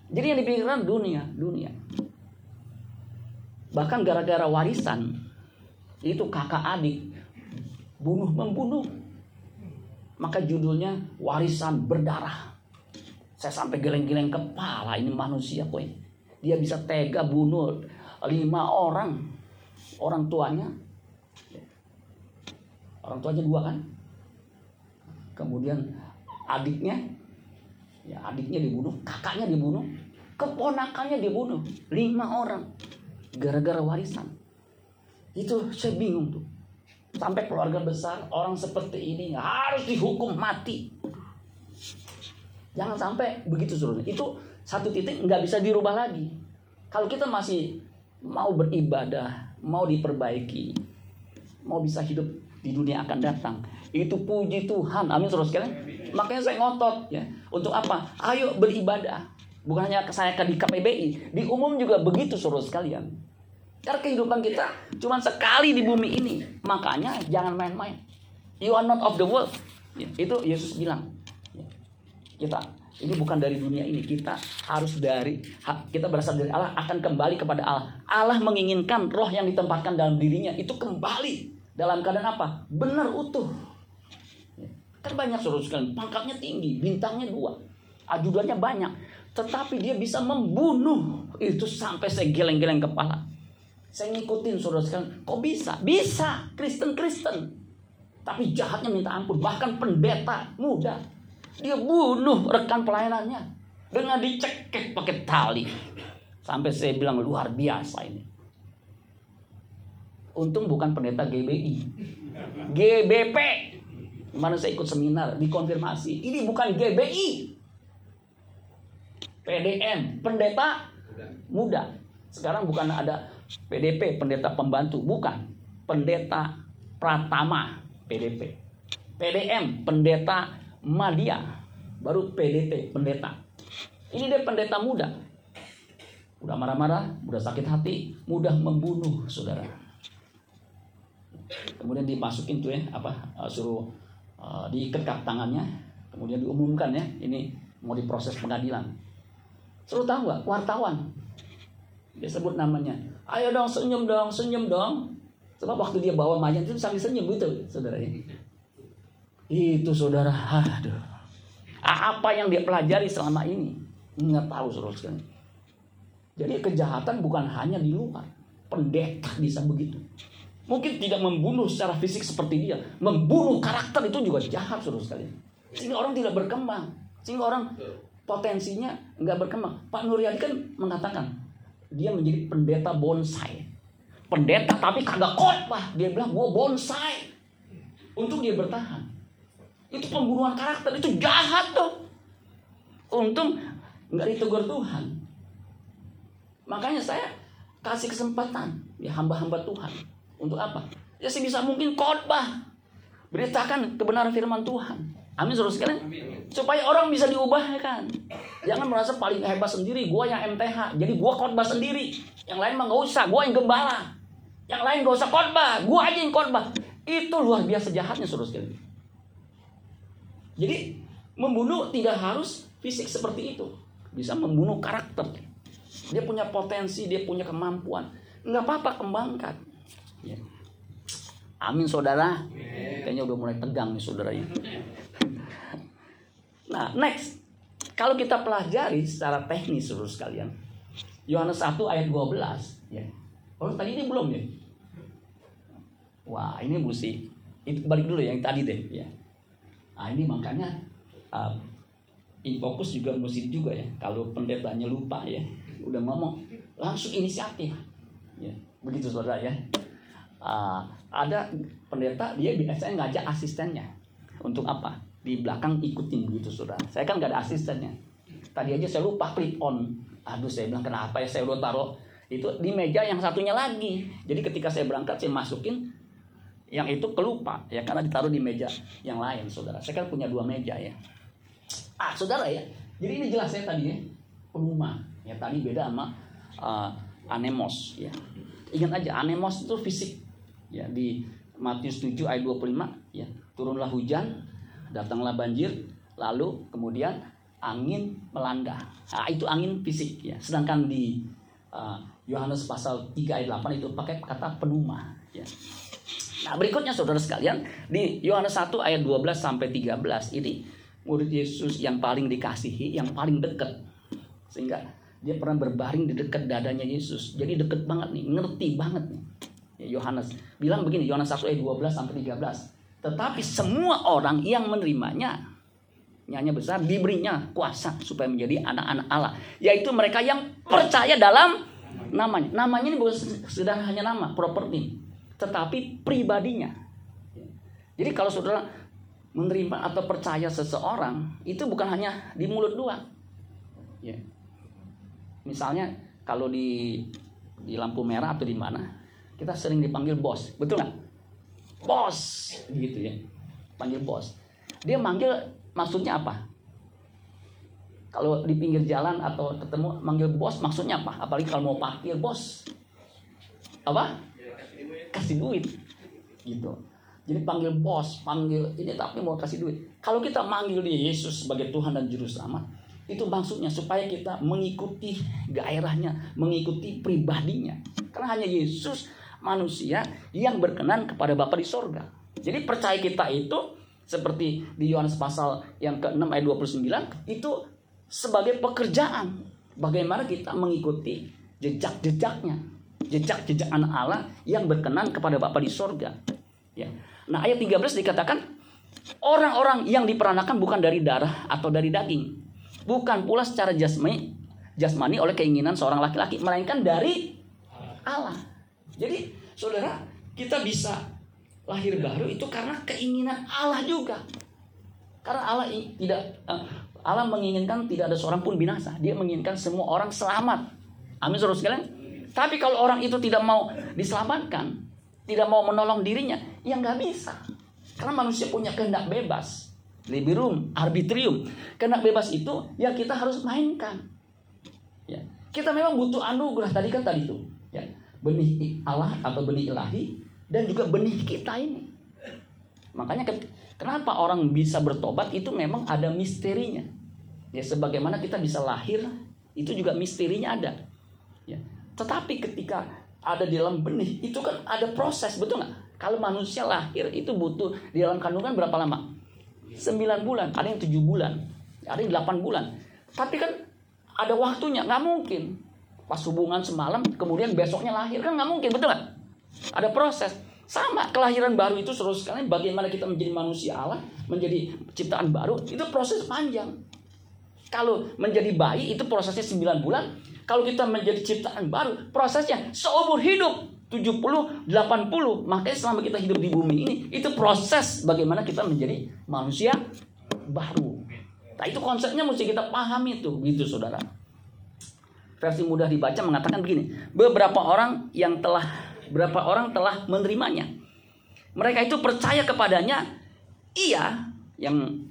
S1: Jadi yang dipikirkan dunia, dunia. Bahkan gara-gara warisan itu kakak adik bunuh membunuh. Maka judulnya warisan berdarah. Saya sampai geleng-geleng kepala ini manusia kok. Dia bisa tega bunuh lima orang orang tuanya. Orang tuanya dua kan. Kemudian adiknya ya adiknya dibunuh, kakaknya dibunuh, keponakannya dibunuh, lima orang gara-gara warisan. Itu saya bingung tuh. Sampai keluarga besar orang seperti ini harus dihukum mati. Jangan sampai begitu seluruhnya. Itu satu titik nggak bisa dirubah lagi. Kalau kita masih mau beribadah, mau diperbaiki, mau bisa hidup di dunia akan datang, itu puji Tuhan. Amin terus sekalian. Makanya saya ngotot ya. Untuk apa? Ayo beribadah. Bukan hanya saya di KPBI, di umum juga begitu suruh sekalian. Karena kehidupan kita cuma sekali di bumi ini. Makanya jangan main-main. You are not of the world. Ya, itu Yesus bilang kita ini bukan dari dunia ini kita harus dari kita berasal dari Allah akan kembali kepada Allah Allah menginginkan roh yang ditempatkan dalam dirinya itu kembali dalam keadaan apa benar utuh kan banyak suruh sekalian pangkatnya tinggi bintangnya dua ajudannya banyak tetapi dia bisa membunuh itu sampai saya geleng-geleng kepala saya ngikutin saudara sekalian kok bisa bisa Kristen Kristen tapi jahatnya minta ampun bahkan pendeta muda dia bunuh rekan pelayanannya dengan dicekek pakai tali. Sampai saya bilang luar biasa ini. Untung bukan pendeta GBI. GBP. Mana saya ikut seminar dikonfirmasi. Ini bukan GBI. PDM, pendeta muda. Sekarang bukan ada PDP, pendeta pembantu, bukan. Pendeta Pratama, PDP. PDM, pendeta Madia, baru PDT, pendeta. Ini dia pendeta muda. Udah marah-marah, udah sakit hati, mudah membunuh saudara. Kemudian dimasukin tuh ya, apa uh, suruh uh, diikat tangannya, kemudian diumumkan ya, ini mau diproses pengadilan. Suruh tahu nggak? Wartawan. Dia sebut namanya. Ayo dong senyum dong, senyum dong. Sebab waktu dia bawa mayat itu sambil senyum gitu, saudara ini. Itu saudara, aduh. Apa yang dia pelajari selama ini? Nggak tahu saudara. Jadi kejahatan bukan hanya di luar. Pendeta bisa begitu. Mungkin tidak membunuh secara fisik seperti dia. Membunuh karakter itu juga jahat saudara sekalian. Sehingga orang tidak berkembang. Sehingga orang potensinya nggak berkembang. Pak Nuryadi kan mengatakan dia menjadi pendeta bonsai. Pendeta tapi kagak khotbah. Dia bilang gua bonsai. Untuk dia bertahan. Itu pembunuhan karakter, itu jahat tuh. Untung nggak ditegur Tuhan. Makanya saya kasih kesempatan ya hamba-hamba Tuhan. Untuk apa? Ya sebisa mungkin khotbah. Beritakan kebenaran firman Tuhan. Amin saudara sekalian. Supaya orang bisa diubahkan. Jangan merasa paling hebat sendiri. Gua yang MTH. Jadi gua khotbah sendiri. Yang lain mah gak usah. Gua yang gembala. Yang lain gak usah khotbah. Gua aja yang khotbah. Itu luar biasa jahatnya saudara sekalian. Jadi membunuh tidak harus fisik seperti itu. Bisa membunuh karakter. Dia punya potensi, dia punya kemampuan. Nggak apa-apa kembangkan. Ya. Amin saudara. Kayaknya udah mulai tegang nih saudara ini. Nah next. Kalau kita pelajari secara teknis saudara sekalian. Yohanes 1 ayat 12 ya. Oh tadi ini belum ya? Wah ini mesti itu balik dulu ya, yang tadi deh ya. Nah ini makanya uh, infokus juga mesti juga ya. Kalau pendetanya lupa ya, udah ngomong langsung inisiatif. Ya, begitu saudara ya. Uh, ada pendeta dia biasanya ngajak asistennya untuk apa? Di belakang ikutin begitu saudara. Saya kan nggak ada asistennya. Tadi aja saya lupa clip on. Aduh saya bilang kenapa ya saya udah taruh itu di meja yang satunya lagi. Jadi ketika saya berangkat saya masukin yang itu kelupa ya karena ditaruh di meja yang lain saudara. Saya kan punya dua meja ya. Ah saudara ya. Jadi ini jelas saya tadi ya penuma ya tadi beda sama uh, anemos ya. Ingat aja anemos itu fisik ya di Matius 7 ayat 25 ya turunlah hujan datanglah banjir lalu kemudian angin melanda nah, itu angin fisik ya sedangkan di uh, Yohanes pasal 3 ayat 8 itu pakai kata penuma ya Nah, berikutnya saudara sekalian di Yohanes 1 ayat 12 sampai 13 ini murid Yesus yang paling dikasihi, yang paling dekat. Sehingga dia pernah berbaring di dekat dadanya Yesus. Jadi dekat banget nih, ngerti banget nih. Ya, Yohanes bilang begini, Yohanes 1 ayat 12 sampai 13. Tetapi semua orang yang menerimanya nyanyi besar diberinya kuasa supaya menjadi anak-anak Allah, yaitu mereka yang percaya dalam namanya. Namanya ini bukan sedang hanya nama, properti tetapi pribadinya. Jadi kalau saudara menerima atau percaya seseorang itu bukan hanya di mulut doang. Ya. Misalnya kalau di di lampu merah atau di mana kita sering dipanggil bos, betul nggak? Bos, gitu ya, panggil bos. Dia manggil maksudnya apa? Kalau di pinggir jalan atau ketemu manggil bos maksudnya apa? Apalagi kalau mau parkir bos, apa? kasih duit gitu jadi panggil bos panggil ini tapi mau kasih duit kalau kita manggil dia Yesus sebagai Tuhan dan Juru Selamat itu maksudnya supaya kita mengikuti gairahnya mengikuti pribadinya karena hanya Yesus manusia yang berkenan kepada Bapa di sorga jadi percaya kita itu seperti di Yohanes pasal yang ke-6 ayat 29 itu sebagai pekerjaan bagaimana kita mengikuti jejak-jejaknya jejak-jejak anak Allah yang berkenan kepada Bapa di sorga. Ya. Nah ayat 13 dikatakan orang-orang yang diperanakan bukan dari darah atau dari daging, bukan pula secara jasmani, jasmani oleh keinginan seorang laki-laki, melainkan dari Allah. Jadi saudara kita bisa lahir baru itu karena keinginan Allah juga. Karena Allah tidak eh, Allah menginginkan tidak ada seorang pun binasa. Dia menginginkan semua orang selamat. Amin saudara sekalian. Tapi kalau orang itu tidak mau diselamatkan, tidak mau menolong dirinya, ya nggak bisa. Karena manusia punya kehendak bebas. Liberum, arbitrium. Kehendak bebas itu ya kita harus mainkan. Ya. Kita memang butuh anugerah tadi kan tadi itu. Benih Allah atau benih ilahi dan juga benih kita ini. Makanya kenapa orang bisa bertobat itu memang ada misterinya. Ya sebagaimana kita bisa lahir itu juga misterinya ada. Ya. Tetapi ketika ada di dalam benih, itu kan ada proses, betul nggak? Kalau manusia lahir itu butuh di dalam kandungan berapa lama? 9 bulan, ada yang 7 bulan, ada yang 8 bulan. Tapi kan ada waktunya, nggak mungkin. Pas hubungan semalam, kemudian besoknya lahir, kan nggak mungkin, betul nggak? Ada proses. Sama kelahiran baru itu seru sekali bagaimana kita menjadi manusia Allah, menjadi ciptaan baru, itu proses panjang. Kalau menjadi bayi itu prosesnya 9 bulan, kalau kita menjadi ciptaan baru, prosesnya seumur hidup 70, 80. Makanya selama kita hidup di bumi ini, itu proses bagaimana kita menjadi manusia baru. Nah itu konsepnya mesti kita pahami itu, gitu saudara. Versi mudah dibaca mengatakan begini, beberapa orang yang telah berapa orang telah menerimanya. Mereka itu percaya kepadanya, iya yang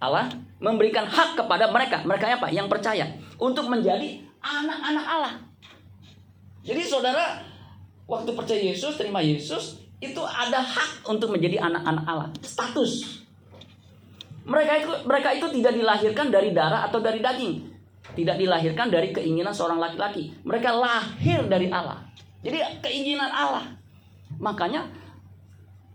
S1: Allah memberikan hak kepada mereka. Mereka apa? Yang percaya untuk menjadi anak-anak Allah. Jadi saudara, waktu percaya Yesus, terima Yesus, itu ada hak untuk menjadi anak-anak Allah. Status. Mereka itu, mereka itu tidak dilahirkan dari darah atau dari daging. Tidak dilahirkan dari keinginan seorang laki-laki. Mereka lahir dari Allah. Jadi keinginan Allah. Makanya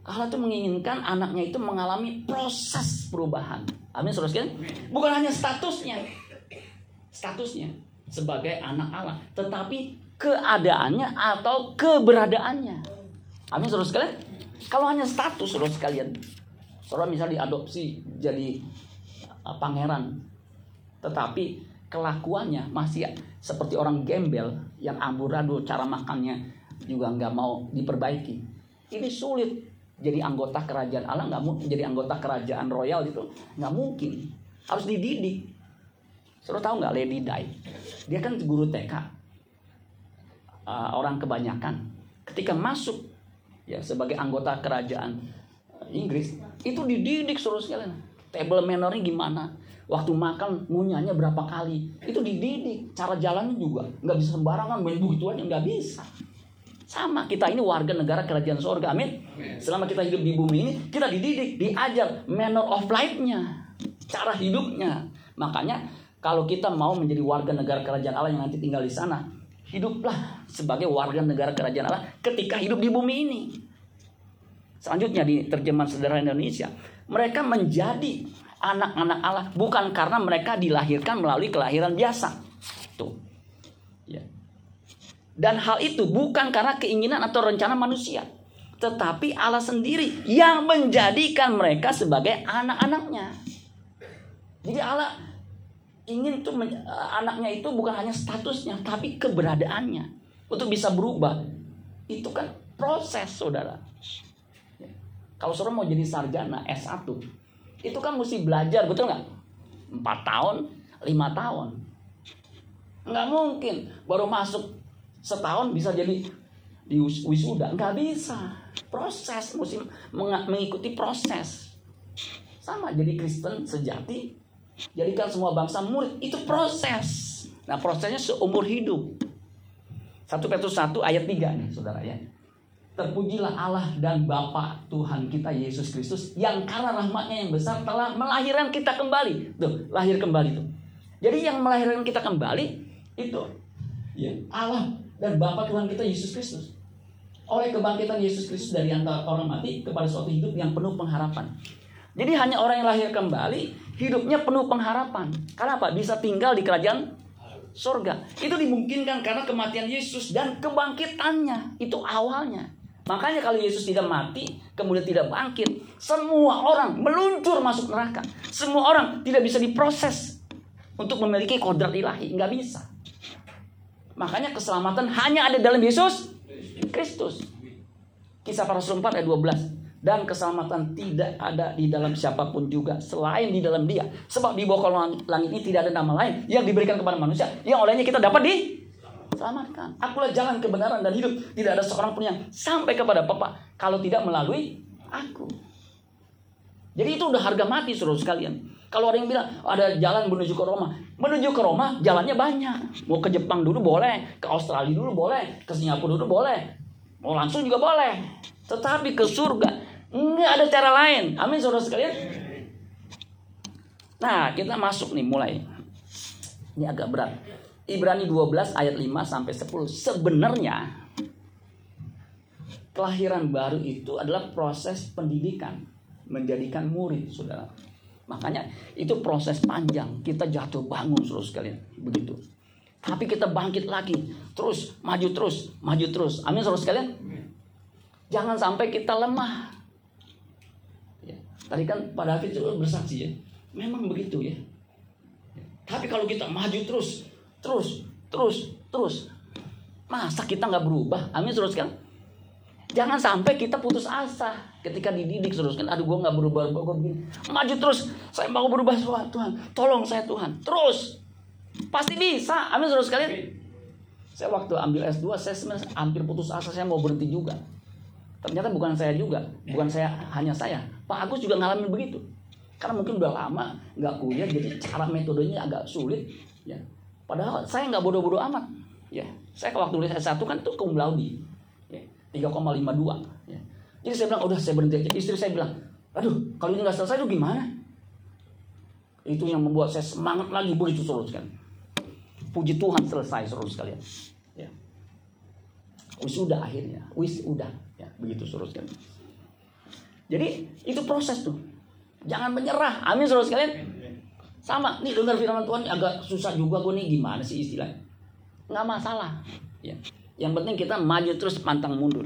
S1: Allah itu menginginkan anaknya itu mengalami proses perubahan. Amin, saudara. Bukan hanya statusnya. Statusnya. sebagai anak Allah, tetapi keadaannya atau keberadaannya. Amin, saudara sekalian. Kalau hanya status, saudara sekalian, saudara misalnya diadopsi jadi uh, pangeran, tetapi kelakuannya masih seperti orang gembel yang amburadul, cara makannya juga nggak mau diperbaiki. Ini sulit jadi anggota kerajaan Allah nggak mungkin jadi anggota kerajaan royal itu nggak mungkin harus dididik. Saudara tahu nggak Lady Di? Dia kan guru TK. Uh, orang kebanyakan ketika masuk ya sebagai anggota kerajaan uh, Inggris itu dididik suruh sekalian. Table mannernya gimana? Waktu makan ngunyahnya berapa kali? Itu dididik. Cara jalannya juga nggak bisa sembarangan main begitu aja nggak bisa. Sama kita ini warga negara kerajaan sorga, amin. Selama kita hidup di bumi ini, kita dididik, diajar manner of life-nya, cara hidupnya. Makanya kalau kita mau menjadi warga negara kerajaan Allah yang nanti tinggal di sana, hiduplah sebagai warga negara kerajaan Allah ketika hidup di bumi ini. Selanjutnya di terjemahan sederhana Indonesia, mereka menjadi anak-anak Allah bukan karena mereka dilahirkan melalui kelahiran biasa. Tuh. Ya. Dan hal itu bukan karena keinginan atau rencana manusia, tetapi Allah sendiri yang menjadikan mereka sebagai anak-anaknya. Jadi Allah ingin tuh anaknya itu bukan hanya statusnya tapi keberadaannya untuk bisa berubah itu kan proses saudara ya. kalau saudara mau jadi sarjana S1 itu kan mesti belajar betul nggak empat tahun lima tahun nggak mungkin baru masuk setahun bisa jadi di wisuda nggak bisa proses mesti mengikuti proses sama jadi Kristen sejati Jadikan semua bangsa murid. Itu proses. Nah prosesnya seumur hidup. 1 Petrus 1 ayat 3 nih saudara ya. Terpujilah Allah dan Bapa Tuhan kita Yesus Kristus yang karena rahmatnya yang besar telah melahirkan kita kembali. Tuh, lahir kembali tuh. Jadi yang melahirkan kita kembali itu ya Allah dan Bapa Tuhan kita Yesus Kristus. Oleh kebangkitan Yesus Kristus dari antara orang mati kepada suatu hidup yang penuh pengharapan. Jadi hanya orang yang lahir kembali hidupnya penuh pengharapan. Karena apa? Bisa tinggal di kerajaan surga. Itu dimungkinkan karena kematian Yesus dan kebangkitannya. Itu awalnya. Makanya kalau Yesus tidak mati, kemudian tidak bangkit, semua orang meluncur masuk neraka. Semua orang tidak bisa diproses untuk memiliki kodrat ilahi. Nggak bisa. Makanya keselamatan hanya ada dalam Yesus Kristus. Kisah para Rasul 4 ayat 12 dan keselamatan tidak ada di dalam siapa pun juga selain di dalam dia. Sebab di bawah langit ini tidak ada nama lain yang diberikan kepada manusia yang olehnya kita dapat di selamatkan. Akulah jalan kebenaran dan hidup. Tidak ada seorang pun yang sampai kepada Bapa kalau tidak melalui aku. Jadi itu udah harga mati suruh sekalian. Kalau ada yang bilang ada jalan menuju ke Roma, menuju ke Roma jalannya banyak. Mau ke Jepang dulu boleh, ke Australia dulu boleh, ke Singapura dulu boleh, mau langsung juga boleh. Tetapi ke surga Enggak ada cara lain. Amin saudara sekalian. Nah, kita masuk nih mulai. Ini agak berat. Ibrani 12 ayat 5 sampai 10. Sebenarnya kelahiran baru itu adalah proses pendidikan, menjadikan murid, Saudara. Makanya itu proses panjang. Kita jatuh bangun Saudara sekalian, begitu. Tapi kita bangkit lagi, terus maju terus, maju terus. Amin Saudara sekalian. Jangan sampai kita lemah. Tadi kan pada akhirnya bersaksi ya. Memang begitu ya. Tapi kalau kita maju terus, terus, terus, terus. Masa kita nggak berubah? Amin terus kan? Jangan sampai kita putus asa ketika dididik terus kan. Aduh gue nggak berubah, gue. Maju terus. Saya mau berubah Tuhan. Tolong saya Tuhan. Terus. Pasti bisa. Amin terus kalian. Saya waktu ambil S2 saya sebenarnya hampir putus asa saya mau berhenti juga. Ternyata bukan saya juga, bukan saya hanya saya. Pak Agus juga ngalamin begitu. Karena mungkin udah lama nggak kuliah, jadi cara metodenya agak sulit. Ya. Padahal saya nggak bodoh-bodoh amat. Ya. Saya waktu tulis S1 kan itu cum laude. Ya. 3,52. Ya. Jadi saya bilang, udah saya berhenti aja. Istri saya bilang, aduh kalau ini nggak selesai itu gimana? Itu yang membuat saya semangat lagi begitu kan. Puji Tuhan selesai seluruh sekalian. Ya. Wis udah akhirnya, wis udah. Ya, begitu suruh sekalian. Jadi itu proses tuh. Jangan menyerah. Amin suruh sekalian. Sama, nih dengar firman Tuhan agak susah juga gue nih gimana sih istilahnya. Nggak masalah. Ya. Yang penting kita maju terus pantang mundur.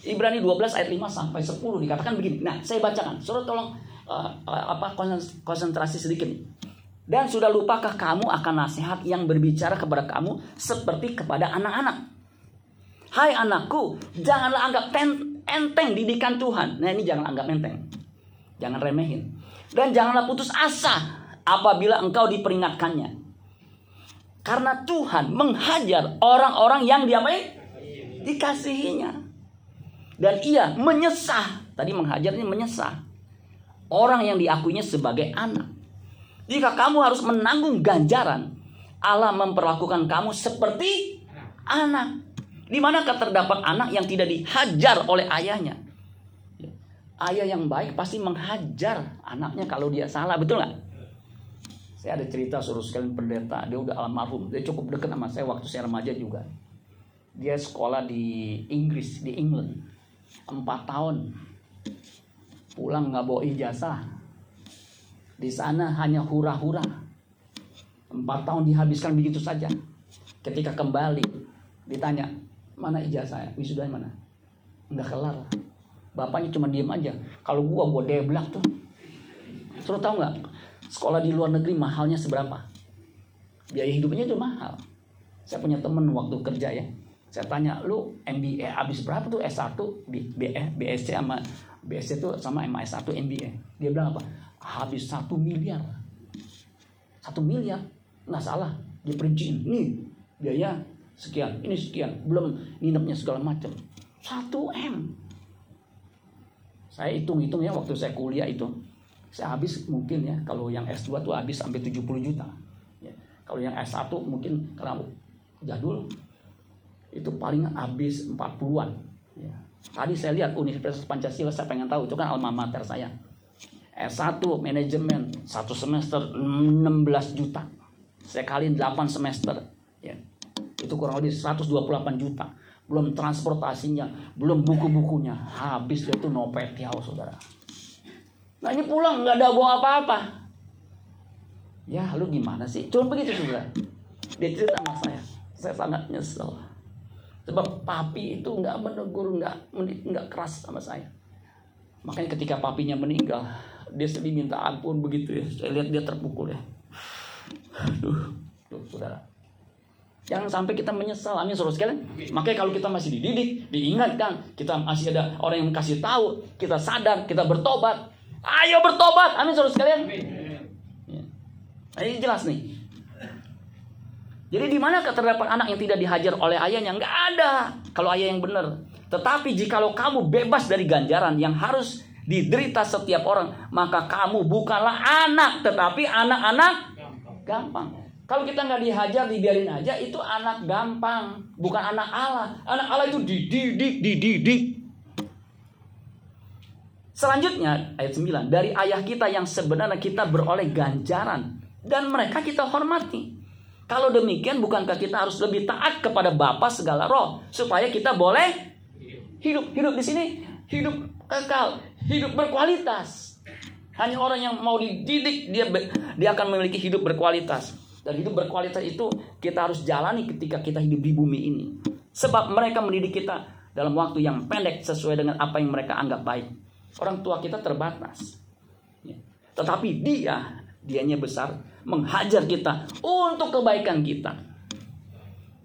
S1: Ibrani 12 ayat 5 sampai 10 dikatakan begini. Nah, saya bacakan. Suruh tolong uh, apa konsentrasi sedikit nih. Dan sudah lupakah kamu akan nasihat yang berbicara kepada kamu seperti kepada anak-anak? Hai anakku, janganlah anggap ten, enteng didikan Tuhan. Nah ini jangan anggap enteng. Jangan remehin. Dan janganlah putus asa apabila engkau diperingatkannya. Karena Tuhan menghajar orang-orang yang diapain? Dikasihinya. Dan ia menyesah. Tadi menghajarnya menyesah. Orang yang diakuinya sebagai anak. Jika kamu harus menanggung ganjaran, Allah memperlakukan kamu seperti anak. Di mana terdapat anak yang tidak dihajar oleh ayahnya? Ayah yang baik pasti menghajar anaknya kalau dia salah, betul nggak? Saya ada cerita suruh sekalian pendeta, dia udah almarhum, dia cukup dekat sama saya waktu saya remaja juga. Dia sekolah di Inggris, di England, empat tahun, pulang nggak bawa ijazah, di sana hanya hura-hura. Empat tahun dihabiskan begitu saja. Ketika kembali, ditanya, mana ijazahnya? Wisuda mana? Enggak kelar. Bapaknya cuma diem aja. Kalau gua, gua deblak tuh. Terus tahu nggak? Sekolah di luar negeri mahalnya seberapa? Biaya hidupnya itu mahal. Saya punya temen waktu kerja ya. Saya tanya, lu MBA habis berapa tuh S1, BE, BSc sama BSc itu sama MA1 MBA. Dia bilang apa? habis satu miliar satu miliar nggak salah diperinciin nih biaya sekian ini sekian belum nginepnya segala macam satu m saya hitung-hitung ya waktu saya kuliah itu saya habis mungkin ya kalau yang S2 tuh habis sampai 70 juta ya. kalau yang S1 mungkin karena jadul itu paling habis 40-an ya. tadi saya lihat Universitas Pancasila saya pengen tahu itu kan alma mater saya S1 manajemen satu semester 16 juta. Saya kali 8 semester ya. Itu kurang lebih 128 juta. Belum transportasinya, belum buku-bukunya. Habis dia tuh nopet ya saudara. Nah ini pulang nggak ada bawa apa-apa. Ya lu gimana sih? Cuma begitu saudara. Dia cerita sama saya. Saya sangat nyesel. Sebab papi itu nggak menegur, nggak nggak keras sama saya. Makanya ketika papinya meninggal, dia sedih minta ampun begitu ya. Saya lihat dia terpukul ya. Aduh, tuh, saudara. Jangan sampai kita menyesal, amin suruh sekalian. Makanya kalau kita masih dididik, diingatkan, kita masih ada orang yang kasih tahu, kita sadar, kita bertobat. Ayo bertobat, amin suruh sekalian. Ya. Nah, ini jelas nih. Jadi di mana terdapat anak yang tidak dihajar oleh ayahnya? Enggak ada. Kalau ayah yang benar. Tetapi jikalau kamu bebas dari ganjaran yang harus diderita setiap orang, maka kamu bukanlah anak, tetapi anak-anak gampang. Kalau kita nggak dihajar, dibiarin aja, itu anak gampang, bukan anak Allah. Anak Allah itu dididik, dididik. Selanjutnya ayat 9 dari ayah kita yang sebenarnya kita beroleh ganjaran dan mereka kita hormati. Kalau demikian bukankah kita harus lebih taat kepada Bapa segala roh supaya kita boleh hidup hidup di sini hidup kekal hidup berkualitas. Hanya orang yang mau dididik dia dia akan memiliki hidup berkualitas. Dan hidup berkualitas itu kita harus jalani ketika kita hidup di bumi ini. Sebab mereka mendidik kita dalam waktu yang pendek sesuai dengan apa yang mereka anggap baik. Orang tua kita terbatas. Ya. Tetapi dia, dianya besar, menghajar kita untuk kebaikan kita.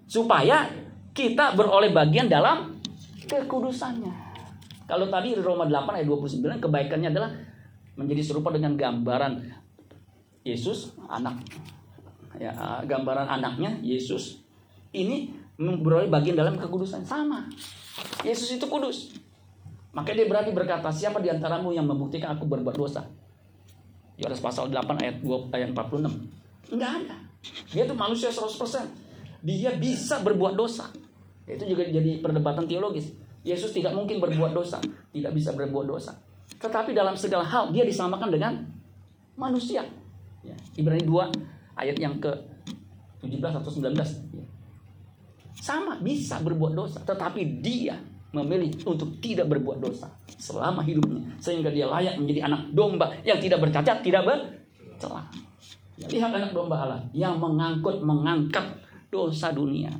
S1: Supaya kita beroleh bagian dalam kekudusannya. Kalau tadi Roma 8 ayat 29 kebaikannya adalah menjadi serupa dengan gambaran Yesus anak ya gambaran anaknya Yesus ini beroleh bagian dalam kekudusan sama. Yesus itu kudus. Makanya dia berani berkata, siapa di antaramu yang membuktikan aku berbuat dosa? Yohanes pasal 8 ayat 2 ayat 46. Enggak ada. Dia itu manusia 100%. Dia bisa berbuat dosa. Itu juga jadi perdebatan teologis. Yesus tidak mungkin berbuat dosa, tidak bisa berbuat dosa. Tetapi dalam segala hal dia disamakan dengan manusia. Ya. Ibrani 2 ayat yang ke 17 atau 19. Ya. Sama bisa berbuat dosa, tetapi dia memilih untuk tidak berbuat dosa selama hidupnya sehingga dia layak menjadi anak domba yang tidak bercacat, tidak bercelah. Lihat anak domba Allah yang mengangkut, mengangkat dosa dunia.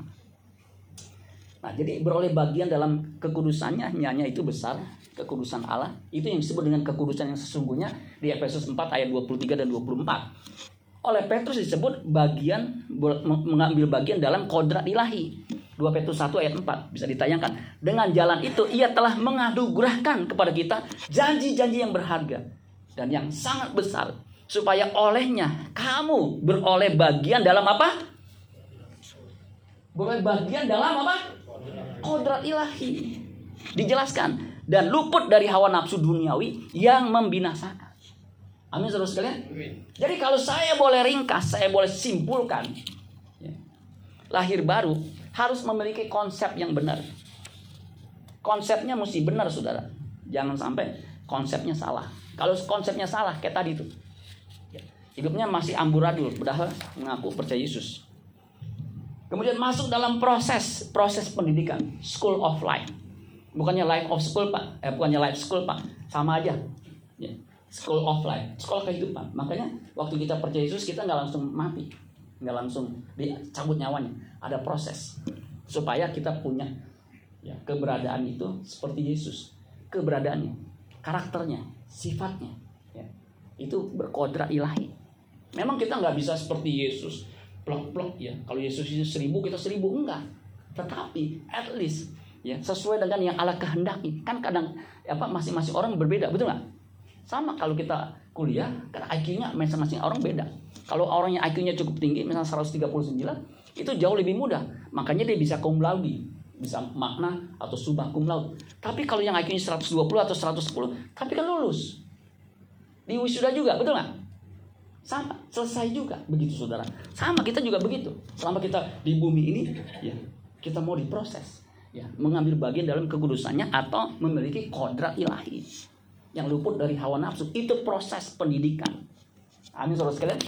S1: Nah, jadi beroleh bagian dalam kekudusannya, nyanya itu besar, kekudusan Allah. Itu yang disebut dengan kekudusan yang sesungguhnya di Efesus 4 ayat 23 dan 24. Oleh Petrus disebut bagian mengambil bagian dalam kodrat ilahi. 2 Petrus 1 ayat 4 bisa ditayangkan. Dengan jalan itu ia telah mengadugerahkan kepada kita janji-janji yang berharga dan yang sangat besar supaya olehnya kamu beroleh bagian dalam apa? Beroleh bagian dalam apa? kodrat ilahi. Dijelaskan dan luput dari hawa nafsu duniawi yang membinasakan. Amin saudara sekalian. Jadi kalau saya boleh ringkas, saya boleh simpulkan, ya, lahir baru harus memiliki konsep yang benar. Konsepnya mesti benar saudara. Jangan sampai konsepnya salah. Kalau konsepnya salah kayak tadi itu, ya, hidupnya masih amburadul, padahal mengaku percaya Yesus. Kemudian masuk dalam proses proses pendidikan, school of life. Bukannya life of school pak, eh bukannya life school pak, sama aja. Ya. School of life, sekolah kehidupan. Makanya waktu kita percaya Yesus kita nggak langsung mati, nggak langsung dicabut nyawanya. Ada proses supaya kita punya ya, keberadaan itu seperti Yesus, keberadaannya, karakternya, sifatnya, ya. itu berkodrat ilahi. Memang kita nggak bisa seperti Yesus, plok-plok ya. Kalau Yesus itu seribu, kita seribu. Enggak. Tetapi at least ya sesuai dengan yang Allah kehendaki. Kan kadang apa masing-masing orang berbeda, betul nggak? Sama kalau kita kuliah, kan IQ-nya masing-masing orang beda. Kalau orangnya IQ-nya cukup tinggi, misalnya 139, itu jauh lebih mudah. Makanya dia bisa cum laude, bisa makna atau subah cum laude. Tapi kalau yang IQ-nya 120 atau 110, tapi kan lulus. Di wisuda juga, betul nggak? Sama, selesai juga begitu saudara. Sama kita juga begitu. Selama kita di bumi ini, ya kita mau diproses, ya mengambil bagian dalam kekudusannya atau memiliki kodrat ilahi yang luput dari hawa nafsu. Itu proses pendidikan. Amin saudara sekalian.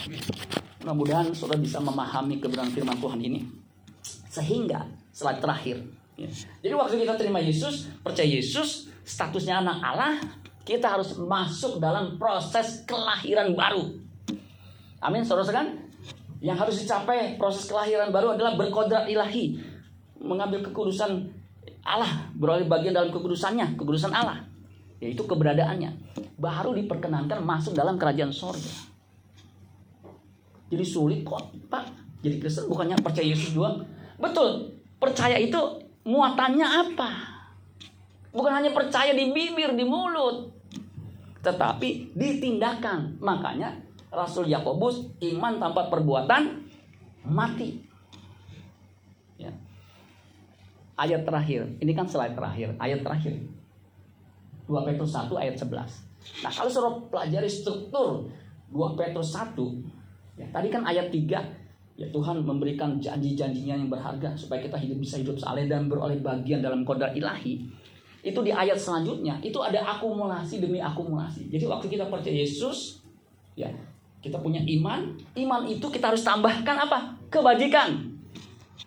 S1: Mudah-mudahan saudara bisa memahami kebenaran firman Tuhan ini. Sehingga slide terakhir. Ya. Jadi waktu kita terima Yesus, percaya Yesus, statusnya anak Allah, kita harus masuk dalam proses kelahiran baru. Amin, saudara sekalian. Yang harus dicapai proses kelahiran baru adalah berkodrat ilahi. Mengambil kekudusan Allah. Beroleh bagian dalam kekudusannya. Kekudusan Allah. Yaitu keberadaannya. Baru diperkenankan masuk dalam kerajaan sorga. Jadi sulit kok Pak. Jadi Kristen bukannya percaya Yesus doang. Betul. Percaya itu muatannya apa? Bukan hanya percaya di bibir, di mulut. Tetapi ditindakan. Makanya Rasul Yakobus iman tanpa perbuatan mati. Ya. Ayat terakhir, ini kan slide terakhir, ayat terakhir. 2 Petrus 1 ayat 11. Nah, kalau suruh pelajari struktur 2 Petrus 1, ya, tadi kan ayat 3, ya Tuhan memberikan janji-janjinya yang berharga supaya kita hidup bisa hidup saleh dan beroleh bagian dalam kodrat ilahi. Itu di ayat selanjutnya, itu ada akumulasi demi akumulasi. Jadi waktu kita percaya Yesus, ya kita punya iman, iman itu kita harus tambahkan apa? Kebajikan.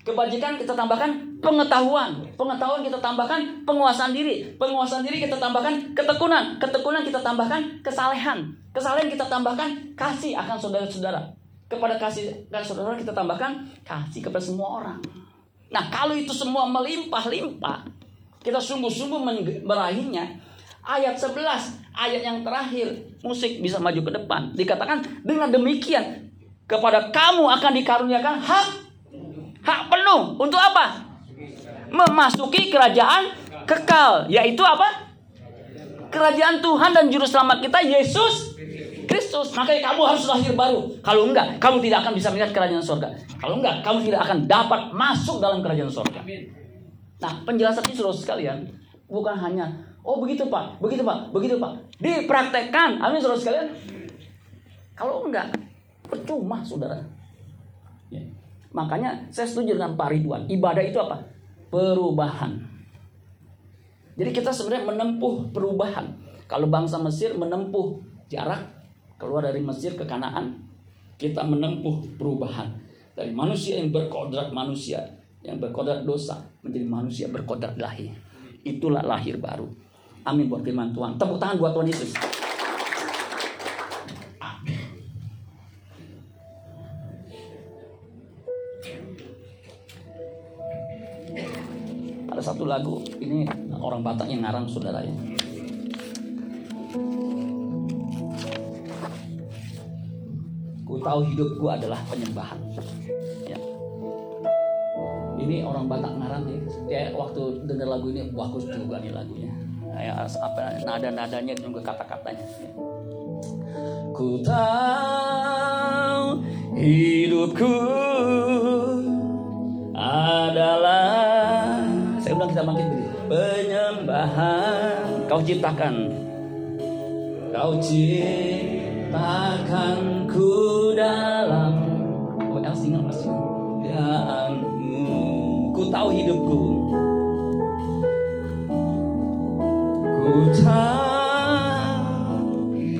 S1: Kebajikan kita tambahkan pengetahuan. Pengetahuan kita tambahkan penguasaan diri. Penguasaan diri kita tambahkan ketekunan. Ketekunan kita tambahkan kesalehan. Kesalehan kita tambahkan kasih akan saudara-saudara. Kepada kasih dan saudara kita tambahkan kasih kepada semua orang. Nah kalau itu semua melimpah-limpah, kita sungguh-sungguh meraihnya, ayat 11, ayat yang terakhir, musik bisa maju ke depan. Dikatakan dengan demikian kepada kamu akan dikaruniakan hak hak penuh untuk apa? Memasuki kerajaan kekal, yaitu apa? Kerajaan Tuhan dan juru selamat kita Yesus Kristus. Makanya kamu harus lahir baru. Kalau enggak, kamu tidak akan bisa melihat kerajaan surga. Kalau enggak, kamu tidak akan dapat masuk dalam kerajaan surga. Nah, penjelasan ini saudara sekalian bukan hanya Oh begitu pak, begitu pak, begitu pak. Dipraktekkan, amin saudara sekalian. Kalau enggak, percuma saudara. Ya. Makanya saya setuju dengan Pak Ridwan. Ibadah itu apa? Perubahan. Jadi kita sebenarnya menempuh perubahan. Kalau bangsa Mesir menempuh jarak keluar dari Mesir ke Kanaan, kita menempuh perubahan dari manusia yang berkodrat manusia yang berkodrat dosa menjadi manusia berkodrat lahir. Itulah lahir baru. Amin buat firman Tuhan. Tepuk tangan buat Tuhan Yesus. Lagu ini orang Batak yang ngarang saudara ya. Ku tahu hidupku adalah penyembahan. Ya. Ini orang Batak ngarang. Ya waktu dengar lagu ini bagus juga nih lagunya. Ya, apa nada-nadanya juga kata-katanya. Ya. Ku tahu hidupku adalah penyembahan. Kau ciptakan. Kau ciptakan ku dalam oh, El single ku tahu hidupku. Ku tahu